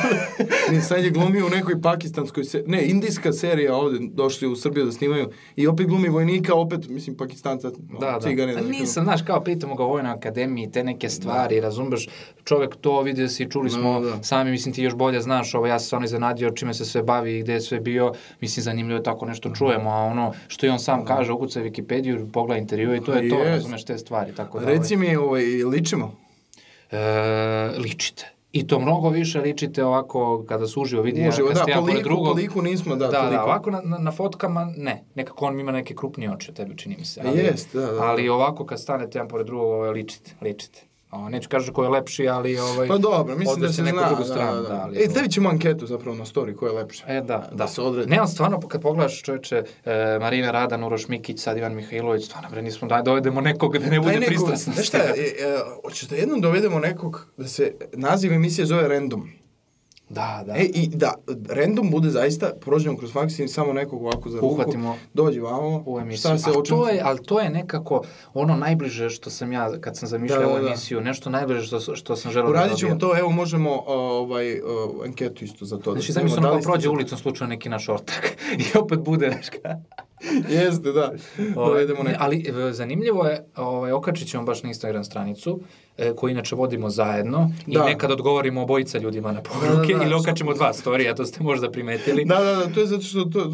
Speaker 2: Ne, sad je glumio u nekoj pakistanskoj se... Ne, indijska serija ovde došli u Srbiju da snimaju i opet glumi vojnika, opet, mislim, pakistanca,
Speaker 1: Da, da.
Speaker 2: cigane.
Speaker 1: A
Speaker 2: znaš,
Speaker 1: nisam, znaš, kao pitamo ga o Vojnoj akademiji, te neke stvari, razumeš, čovjek to vidio si, čuli smo
Speaker 2: Da, da.
Speaker 1: sami, mislim ti još bolje znaš, ovo, ja sam se ono iznenadio čime se sve bavi i gde je sve bio, mislim zanimljivo je tako nešto čujemo, a ono što i on sam kaže, ukucaj Wikipediju, pogledaj intervju i to je to, razumeš te stvari, tako da,
Speaker 2: Reci mi, ovaj, ličimo?
Speaker 1: ovaj, e, ličite. I to mnogo više ličite ovako kada se uživo vidi,
Speaker 2: Uživo, da, po
Speaker 1: ja pored
Speaker 2: liku,
Speaker 1: drugog.
Speaker 2: po liku nismo, da,
Speaker 1: Da,
Speaker 2: toliko.
Speaker 1: da, ovako na, na, na fotkama ne. Nekako on ima neke krupnije oči od tebe, čini mi se. Ali,
Speaker 2: Jest, da, da.
Speaker 1: Ali ovako kad stanete jedan pored drugog, ovaj, ličite, ličite. O, neću kažem ko je lepši, ali ovaj,
Speaker 2: Pa dobro, mislim da se
Speaker 1: neku
Speaker 2: zna.
Speaker 1: drugu
Speaker 2: da,
Speaker 1: stranu,
Speaker 2: da,
Speaker 1: da,
Speaker 2: da.
Speaker 1: ali,
Speaker 2: E, stavit ćemo anketu zapravo na story, ko je lepše.
Speaker 1: E, da, da.
Speaker 2: se odredi.
Speaker 1: Ne, on stvarno, kad pogledaš čoveče, e, Marina Radan, Uroš Mikić, sad Ivan Mihajlović, stvarno, bre, nismo da dovedemo nekog da ne bude pristrasno.
Speaker 2: znaš šta, e, e, hoćeš da jednom dovedemo nekog, da se naziv emisije zove Random.
Speaker 1: Da, da.
Speaker 2: E, i da, random bude zaista, prođemo kroz faks i samo nekog ovako za ruku,
Speaker 1: Uhvatimo
Speaker 2: dođi vamo,
Speaker 1: u emisiju.
Speaker 2: šta se očem...
Speaker 1: to je, ali to je nekako ono najbliže što sam ja, kad sam zamišljao
Speaker 2: Da, da, da.
Speaker 1: emisiju, nešto najbliže što, što sam želeo da
Speaker 2: Uradit ćemo
Speaker 1: dobijem.
Speaker 2: to, evo možemo uh, ovaj, uh, anketu isto za to.
Speaker 1: Znači,
Speaker 2: da
Speaker 1: ono
Speaker 2: da li ste
Speaker 1: prođe ulicom slučajno neki naš ortak i opet bude, znaš ka.
Speaker 2: Jeste, da. Dovedemo
Speaker 1: Ne, ali e, zanimljivo je, ovaj, okačit ćemo baš na Instagram stranicu, e, koju inače vodimo zajedno i
Speaker 2: Da.
Speaker 1: nekad odgovorimo obojica ljudima na
Speaker 2: Da,
Speaker 1: poruke
Speaker 2: da, da.
Speaker 1: ili okačimo dva storija, to ste možda primetili.
Speaker 2: Da, da, da, to je zato što to,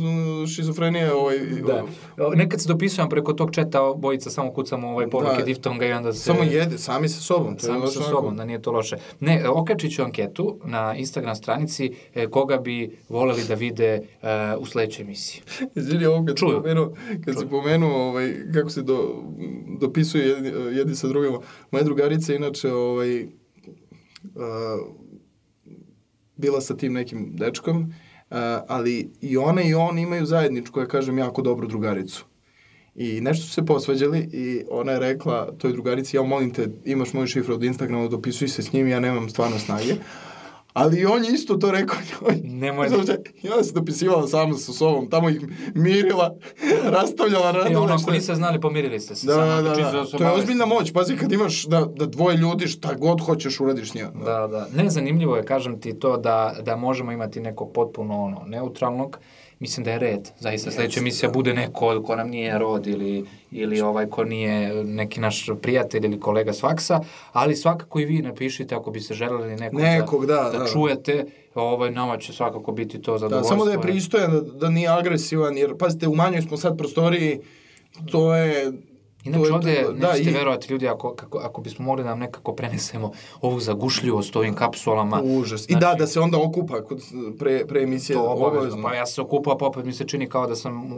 Speaker 2: šizofrenija ovaj...
Speaker 1: Da. Nekad se dopisujem preko tog četa, obojica samo kucamo ovaj poruke
Speaker 2: Da.
Speaker 1: diftonga i onda se...
Speaker 2: Samo jede, sami sa sobom. To je
Speaker 1: Sami
Speaker 2: baš
Speaker 1: sa
Speaker 2: onako-
Speaker 1: sobom, da nije to loše. Ne, okačit ću anketu na Instagram stranici e, koga bi voleli da vide e, u sledećoj emisiji.
Speaker 2: Izvini, ovo kad
Speaker 1: Čuju.
Speaker 2: pomenuo, kad si pomenuo ovaj, kako se do, dopisuje jedni, jedni sa drugima. Moja drugarica inače ovaj, a, bila sa tim nekim dečkom, a, ali i ona i on imaju zajedničku, ja kažem, jako dobru drugaricu. I nešto su se posvađali i ona je rekla toj drugarici, ja molim te, imaš moju šifru od Instagrama, dopisuj se s njim, ja nemam stvarno snage. Ali i on je isto to rekao njoj.
Speaker 1: Nemoj-
Speaker 2: Znaš, I ona se dopisivala sama sa sobom, tamo ih mirila, rastavljala
Speaker 1: I
Speaker 2: radila.
Speaker 1: ono,
Speaker 2: šta-
Speaker 1: ako niste znali, pomirili ste se.
Speaker 2: Da, da, da,
Speaker 1: čisto
Speaker 2: da.
Speaker 1: su
Speaker 2: To je ozbiljna moć. Pazi, kad imaš da, da dvoje ljudi šta god hoćeš uradiš njima.
Speaker 1: Da, da. Ne, zanimljivo je, kažem ti, to da, da možemo imati nekog potpuno ono, neutralnog. Mislim da je red. Zaista sledeća emisija bude neko ko nam nije rod ili, ili ovaj ko nije neki naš prijatelj ili kolega s faksa, ali svakako i vi napišite ako bi se želeli nekog,
Speaker 2: Nekog, da,
Speaker 1: da,
Speaker 2: da.
Speaker 1: čujete, ovaj, nama će svakako biti to
Speaker 2: Da,
Speaker 1: zadovoljstvo.
Speaker 2: samo da je pristojan, da, da nije agresivan, jer pazite, u manjoj smo sad prostoriji, to je...
Speaker 1: Inače, ovde,
Speaker 2: da,
Speaker 1: nećete
Speaker 2: i-
Speaker 1: verovati ljudi, ako, kako, ako bismo mogli da nam nekako prenesemo ovu zagušljivost ovim kapsulama.
Speaker 2: Užas. I
Speaker 1: Znači,
Speaker 2: da, da se onda okupa kod, pre, pre emisije.
Speaker 1: To obavezno. Pa ja se okupao, pa opet mi se čini kao da sam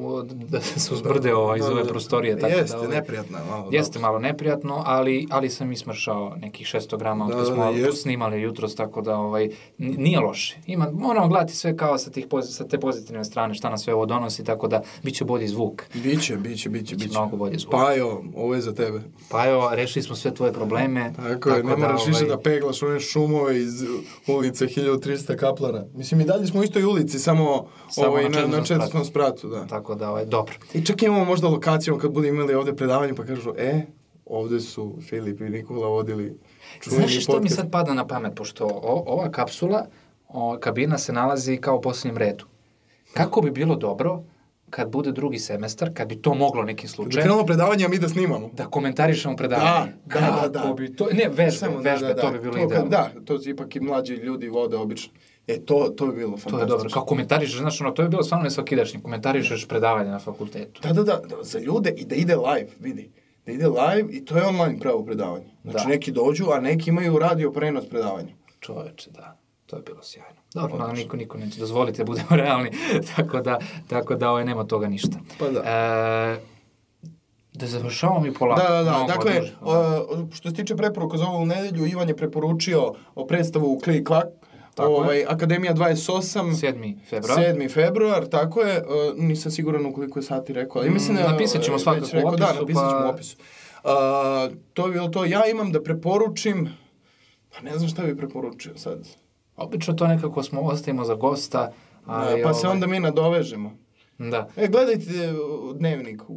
Speaker 1: da se uzbrdeo ovaj, iz
Speaker 2: Da,
Speaker 1: ove
Speaker 2: da.
Speaker 1: prostorije. Tako
Speaker 2: Jeste,
Speaker 1: da, ovaj,
Speaker 2: neprijatno je malo.
Speaker 1: Jeste malo neprijatno, ali, ali sam ismršao nekih 600 grama
Speaker 2: Da,
Speaker 1: od
Speaker 2: da,
Speaker 1: smo
Speaker 2: jest.
Speaker 1: snimali jutros, tako da ovaj, nije loše. Ima, moramo gledati sve kao sa, tih, sa te pozitivne strane, šta nas sve ovo donosi, tako da bit će bolji zvuk.
Speaker 2: Biće, biće, biće, biće.
Speaker 1: mnogo bolje zvuk.
Speaker 2: Pa jo, ovo je za tebe.
Speaker 1: Pa evo, rešili smo sve tvoje probleme.
Speaker 2: Tako, je, ne da, moraš ovaj... više da peglaš one šumove iz ulice 1300 kaplara. Mislim, i dalje smo u istoj ulici, samo, samo ovaj, na, na četvrtom spratu. Da.
Speaker 1: Tako da, ovaj, dobro.
Speaker 2: I čak imamo možda lokaciju kad budemo imali ovde predavanje pa kažu, e, ovde su Filip i Nikola vodili
Speaker 1: Znaš što podcast. mi sad pada na pamet, pošto o, ova kapsula, o, kabina se nalazi kao u posljednjem redu. Kako bi bilo dobro kad bude drugi semestar, kad bi to moglo nekim slučajem... Da
Speaker 2: krenemo predavanje, a mi da snimamo.
Speaker 1: Da komentarišemo predavanje.
Speaker 2: Da, da, da. da.
Speaker 1: Bi to, ne, vežbe, Samo, da, vežbe, da, da, da. to bi bilo to, idealno.
Speaker 2: Da, to ipak i mlađi ljudi vode obično. E, to, to bi bilo fantastično.
Speaker 1: To je dobro. Kao komentarišeš, znaš, ono, to je bilo stvarno nesvakidašnje. Komentarišeš predavanje na fakultetu.
Speaker 2: Da, da, da, da, za ljude i da ide live, vidi. Da ide live i to je online pravo predavanje. Znači, da. neki dođu, a neki imaju radio prenos predavanja.
Speaker 1: Čoveče, da. To je bilo sjajno. Dobro, no, niko, niko neće dozvoliti da budemo realni, tako da, tako da ovaj, nema toga ništa.
Speaker 2: Pa da. E,
Speaker 1: da završavamo mi polako.
Speaker 2: Da, da, da. Dakle, uh, što se tiče preporuka za ovu nedelju, Ivan je preporučio o predstavu Klik Klak, Tako ovaj, je. Akademija 28.
Speaker 1: 7. februar.
Speaker 2: 7. februar, tako je. Uh, nisam siguran u koliko je sati rekao. Ali mislim
Speaker 1: da, Napisat ćemo svakako rekao, u
Speaker 2: da, opisu. Da, napisat ćemo pa... u opisu. Uh, to je bilo to. Ja imam da preporučim, pa ne znam šta bi preporučio sad.
Speaker 1: Obično to nekako smo ostavimo za gosta.
Speaker 2: Ali, da, pa ovaj... se onda mi nadovežemo.
Speaker 1: Da.
Speaker 2: E, gledajte dnevnik u,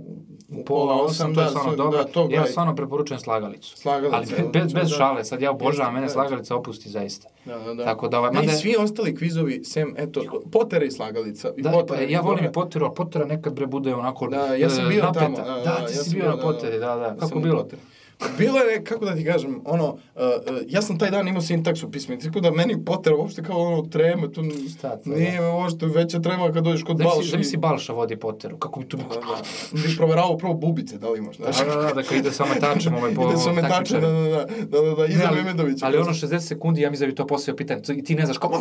Speaker 2: u pola osam,
Speaker 1: to je da, stvarno dobro. Da, to ja stvarno preporučujem slagalicu.
Speaker 2: Slagalica.
Speaker 1: Ali bez, bez da. šale, sad ja obožavam, mene slagalica opusti zaista.
Speaker 2: Da, da, da.
Speaker 1: Tako da, ovaj,
Speaker 2: ne, mada... i svi ostali kvizovi, sem, eto, Potera i slagalica. I
Speaker 1: da, potera, pa, ja volim i Poteru, ali Potera nekad bre bude onako
Speaker 2: Da, ja sam bio
Speaker 1: napeta.
Speaker 2: tamo.
Speaker 1: Da, da, da, ti ja si bio na Poteri, da, da. Kako bilo? Poteri.
Speaker 2: Bilo je, kako da ti kažem, ono, uh, uh, ja sam taj dan imao sintaksu pismeni, tako da meni potera uopšte kao ono treme, to Šta, to, nije me uopšte veća trema kad dođeš kod Balša.
Speaker 1: Da mi si Balša vodi poteru, kako bi tu...
Speaker 2: Da, da, da. Bi proveravao prvo bubice, da li imaš,
Speaker 1: znaš. Da, da, da, da, ide sa metačem ovaj po
Speaker 2: Ide sa metačem, da, da, da, da, da, da, iza Memedovića.
Speaker 1: Ali ono 60 sekundi, ja mi da bi to poslije pitanje, i ti ne znaš kako...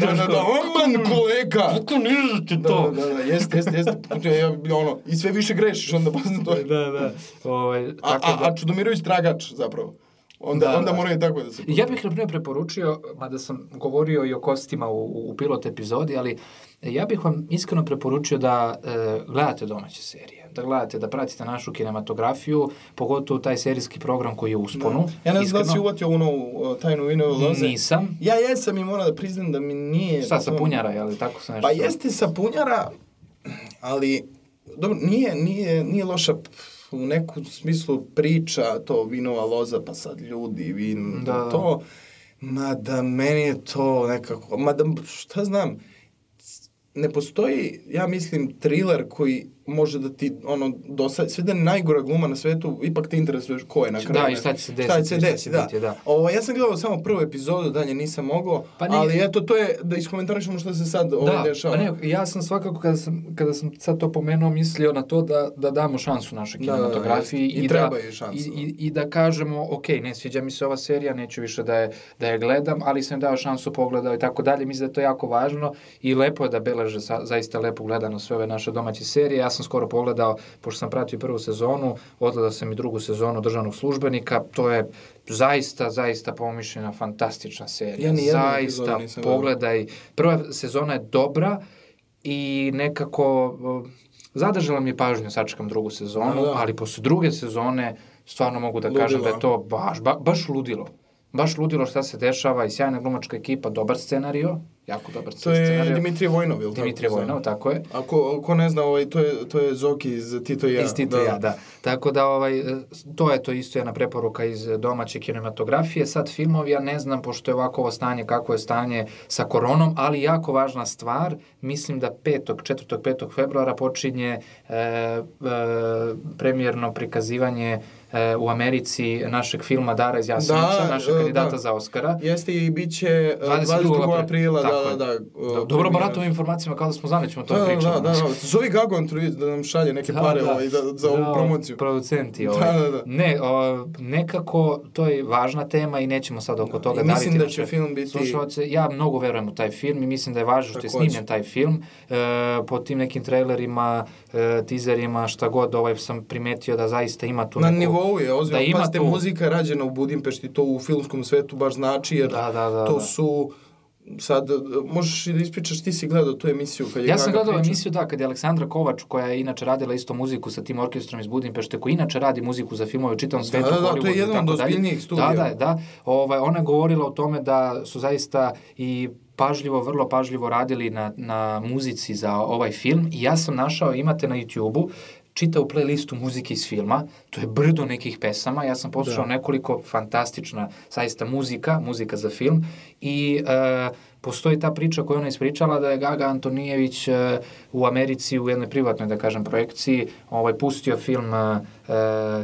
Speaker 2: Da, da, da, man, kolega!
Speaker 1: Kako ne znaš to?
Speaker 2: Da, da, da, jeste, jeste, jeste, ja, ono, i sve više grešiš onda, pa to.
Speaker 1: Da, da, ovaj,
Speaker 2: tako da. A, a Čudomirović tragač, zapravo. Onda, da, onda da. moraju tako da se...
Speaker 1: Ja bih, na primjer, preporučio, mada sam govorio i o kostima u, u pilot epizodi, ali ja bih vam iskreno preporučio da e, gledate domaće serije, da gledate, da pratite našu kinematografiju, pogotovo taj serijski program koji je usponu.
Speaker 2: Da. Ja ne znam da si uvatio ono tajnu vinove loze.
Speaker 1: Nisam.
Speaker 2: Ja jesam i moram da priznam da mi nije...
Speaker 1: Šta, sa punjara, je li tako se nešto?
Speaker 2: Pa jeste sa punjara, ali dobro, nije, nije, nije loša u neku smislu priča to vinova loza, pa sad ljudi, vin, da. to, mada meni je to nekako, mada šta znam, ne postoji, ja mislim, thriller koji može da ti, ono, dosad, sve da je najgora gluma na svetu, ipak te interesuješ ko je na kraju.
Speaker 1: Da, i šta će se desiti.
Speaker 2: Šta će se desiti, da. Biti, da. Ovo, ja sam gledao samo prvu epizodu, dalje nisam mogao, pa nije... ali eto, to je, da iskomentarišemo šta se sad da, dešava.
Speaker 1: Da, pa ne, ja sam svakako, kada sam, kada sam sad to pomenuo, mislio na to da, da damo šansu našoj kinematografiji.
Speaker 2: Da, da, da, i, i, treba da, je šansu.
Speaker 1: I, i, I da kažemo, ok, ne sviđa mi se ova serija, neću više da je, da je gledam, ali sam dao šansu pogledao i tako dalje. Mislim da je to jako važno i lepo je da beleže sa, zaista lepo gledano sve ove naše domaće serije. Ja sam skoro pogledao pošto sam pratio prvu sezonu, odgledao sam i drugu sezonu državnog službenika, to je zaista, zaista pomišljena fantastična serija.
Speaker 2: Ja
Speaker 1: zaista, pogledaj. Prva sezona je dobra i nekako zadržala mi je pažnju, sačekam drugu sezonu, da, da. ali posle druge sezone stvarno mogu da ludilo. kažem da je to baš, ba, baš ludilo. Baš ludilo šta se dešava i sjajna glumačka ekipa, dobar scenario, jako dobar
Speaker 2: To je Dimitrije Vojnov, ili
Speaker 1: tako? Dimitrije Vojnov, tako je.
Speaker 2: Ako ko ne zna, ovaj, to, je, to je Zoki iz Tito ja.
Speaker 1: Iz Tito da. ja, da. Tako da, ovaj, to je to isto jedna preporuka iz domaće kinematografije. Sad filmovi, ja ne znam, pošto je ovako ovo stanje, kako je stanje sa koronom, ali jako važna stvar, mislim da 5. 4. 5. februara počinje e, e, premijerno prikazivanje e, u Americi našeg filma Dara iz Jasenovca, da, našeg kandidata da. za Oscara.
Speaker 2: Jeste i bit će 22. 22. aprila, da, da, da,
Speaker 1: da. Dobro baratom informacijama, kao da smo znali, ćemo to
Speaker 2: da,
Speaker 1: pričamo.
Speaker 2: Da, da, da. Zovi Gagon da nam šalje neke da, pare da, ovaj, da, za ovu da, promociju.
Speaker 1: Producenti. Ovaj. Da, da, da. Ne, o, nekako, to je važna tema i nećemo sad oko toga
Speaker 2: da, mislim da će film biti... Slušalce.
Speaker 1: Ja mnogo verujem u taj film i mislim da je važno što je snimljen taj film. E, po tim nekim trailerima, e, tizerima, šta god, ovaj sam primetio da zaista ima tu.
Speaker 2: Na nivou je, ozbiljno. Da ima Pazite, tu... muzika rađena u Budimpešti, to u filmskom svetu baš znači, jer da, da, da, to da. su sad, možeš i da ispričaš, ti si gledao tu emisiju kad je
Speaker 1: Ja sam gledao emisiju, da, kad je Aleksandra Kovač, koja je inače radila isto muziku sa tim orkestrom iz Budimpešte, koja inače radi muziku za filmove u čitavom svetu.
Speaker 2: Da, da, da, to je jedan od ozbiljnijih studija.
Speaker 1: Da, da, da. Ovaj, ona je govorila o tome da su zaista i pažljivo, vrlo pažljivo radili na, na muzici za ovaj film i ja sam našao, imate na YouTube-u, čitao playlistu muzike iz filma, to je brdo nekih pesama, ja sam poslušao da. nekoliko fantastična, saista muzika, muzika za film i e, postoji ta priča koju ona ispričala da je Gaga Antonijević e, u Americi u jednoj privatnoj, da kažem, projekciji ovaj, pustio film e,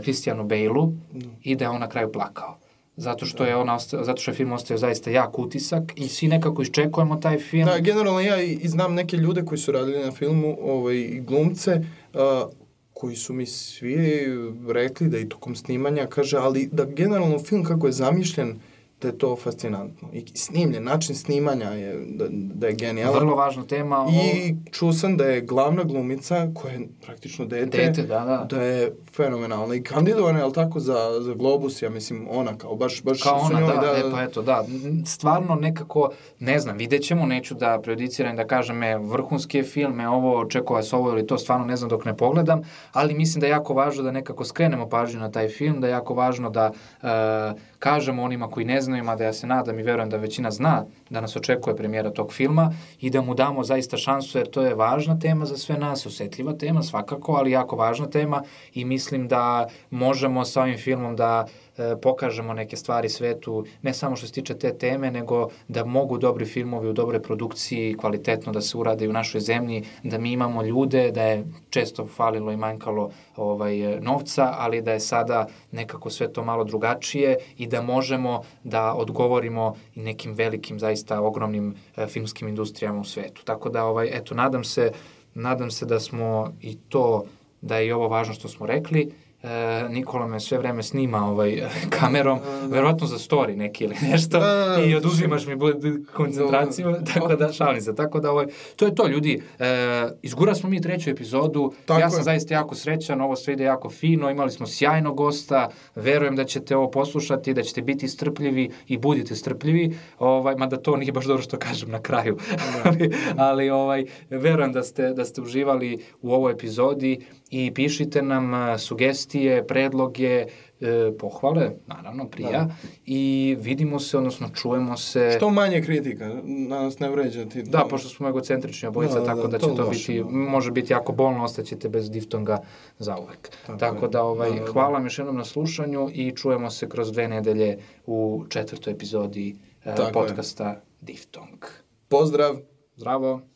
Speaker 1: Christianu Bale-u da. i da je on na kraju plakao zato što je ona zato što je film ostavio zaista jak utisak i svi nekako iščekujemo taj film.
Speaker 2: Da, generalno ja i, i znam neke ljude koji su radili na filmu, ovaj glumce, uh, koji su mi svi rekli da i tokom snimanja kaže, ali da generalno film kako je zamišljen, da je to fascinantno. I snimljen, način snimanja je, da, da je genijalan.
Speaker 1: Vrlo važna tema.
Speaker 2: I čuo sam da je glavna glumica, koja je praktično dete,
Speaker 1: dete da, da.
Speaker 2: da je fenomenalna. I kandidovana je, ali tako, za, za Globus, ja mislim, ona kao, baš, baš
Speaker 1: kao ona, njoj, da, da, e, pa eto, da. Stvarno nekako, ne znam, vidjet ćemo, neću da prejudiciram da kažem, e, vrhunski je film, e, ovo, očekuje vas ovo ili to, stvarno ne znam dok ne pogledam, ali mislim da je jako važno da nekako skrenemo pažnju na taj film, da je jako važno da uh, kažemo onima koji ne znaju, mada ja se nadam i verujem da većina zna da nas očekuje premijera tog filma i da mu damo zaista šansu jer to je važna tema za sve nas, osetljiva tema svakako, ali jako važna tema i mislim da možemo sa ovim filmom da E, pokažemo neke stvari svetu, ne samo što se tiče te teme, nego da mogu dobri filmovi u dobroj produkciji kvalitetno da se urade u našoj zemlji, da mi imamo ljude, da je često falilo i manjkalo ovaj, novca, ali da je sada nekako sve to malo drugačije i da možemo da odgovorimo i nekim velikim, zaista ogromnim e, filmskim industrijama u svetu. Tako da, ovaj, eto, nadam se, nadam se da smo i to, da je i ovo važno što smo rekli, e, Nikola me sve vreme snima ovaj, kamerom, da, da. verovatno za story neki ili nešto, da, da, da. i oduzimaš mi koncentraciju, da, tako da šalim se, tako da ovaj, to je to ljudi, e, izgura smo mi treću epizodu, tako ja sam je. zaista jako srećan, ovo sve ide jako fino, imali smo sjajnog gosta, verujem da ćete ovo poslušati, da ćete biti strpljivi i budite strpljivi, ovaj, mada to nije baš dobro što kažem na kraju, da. ali, ali ovaj, verujem da ste, da ste uživali u ovoj epizodi, i pišite nam sugestije, predloge, e, pohvale, naravno, prija, da. i vidimo se, odnosno čujemo se...
Speaker 2: Što manje kritika, na nas ne vređati.
Speaker 1: Da, pošto smo egocentrični obojica, da, da, tako da, da će to, to biti, da. može biti jako bolno, ostaćete bez diftonga za uvek. Tako, tako da, ovaj, da, da, hvala vam još jednom na slušanju i čujemo se kroz dve nedelje u četvrtoj epizodi uh, podcasta je. Diftong.
Speaker 2: Pozdrav!
Speaker 1: Zdravo!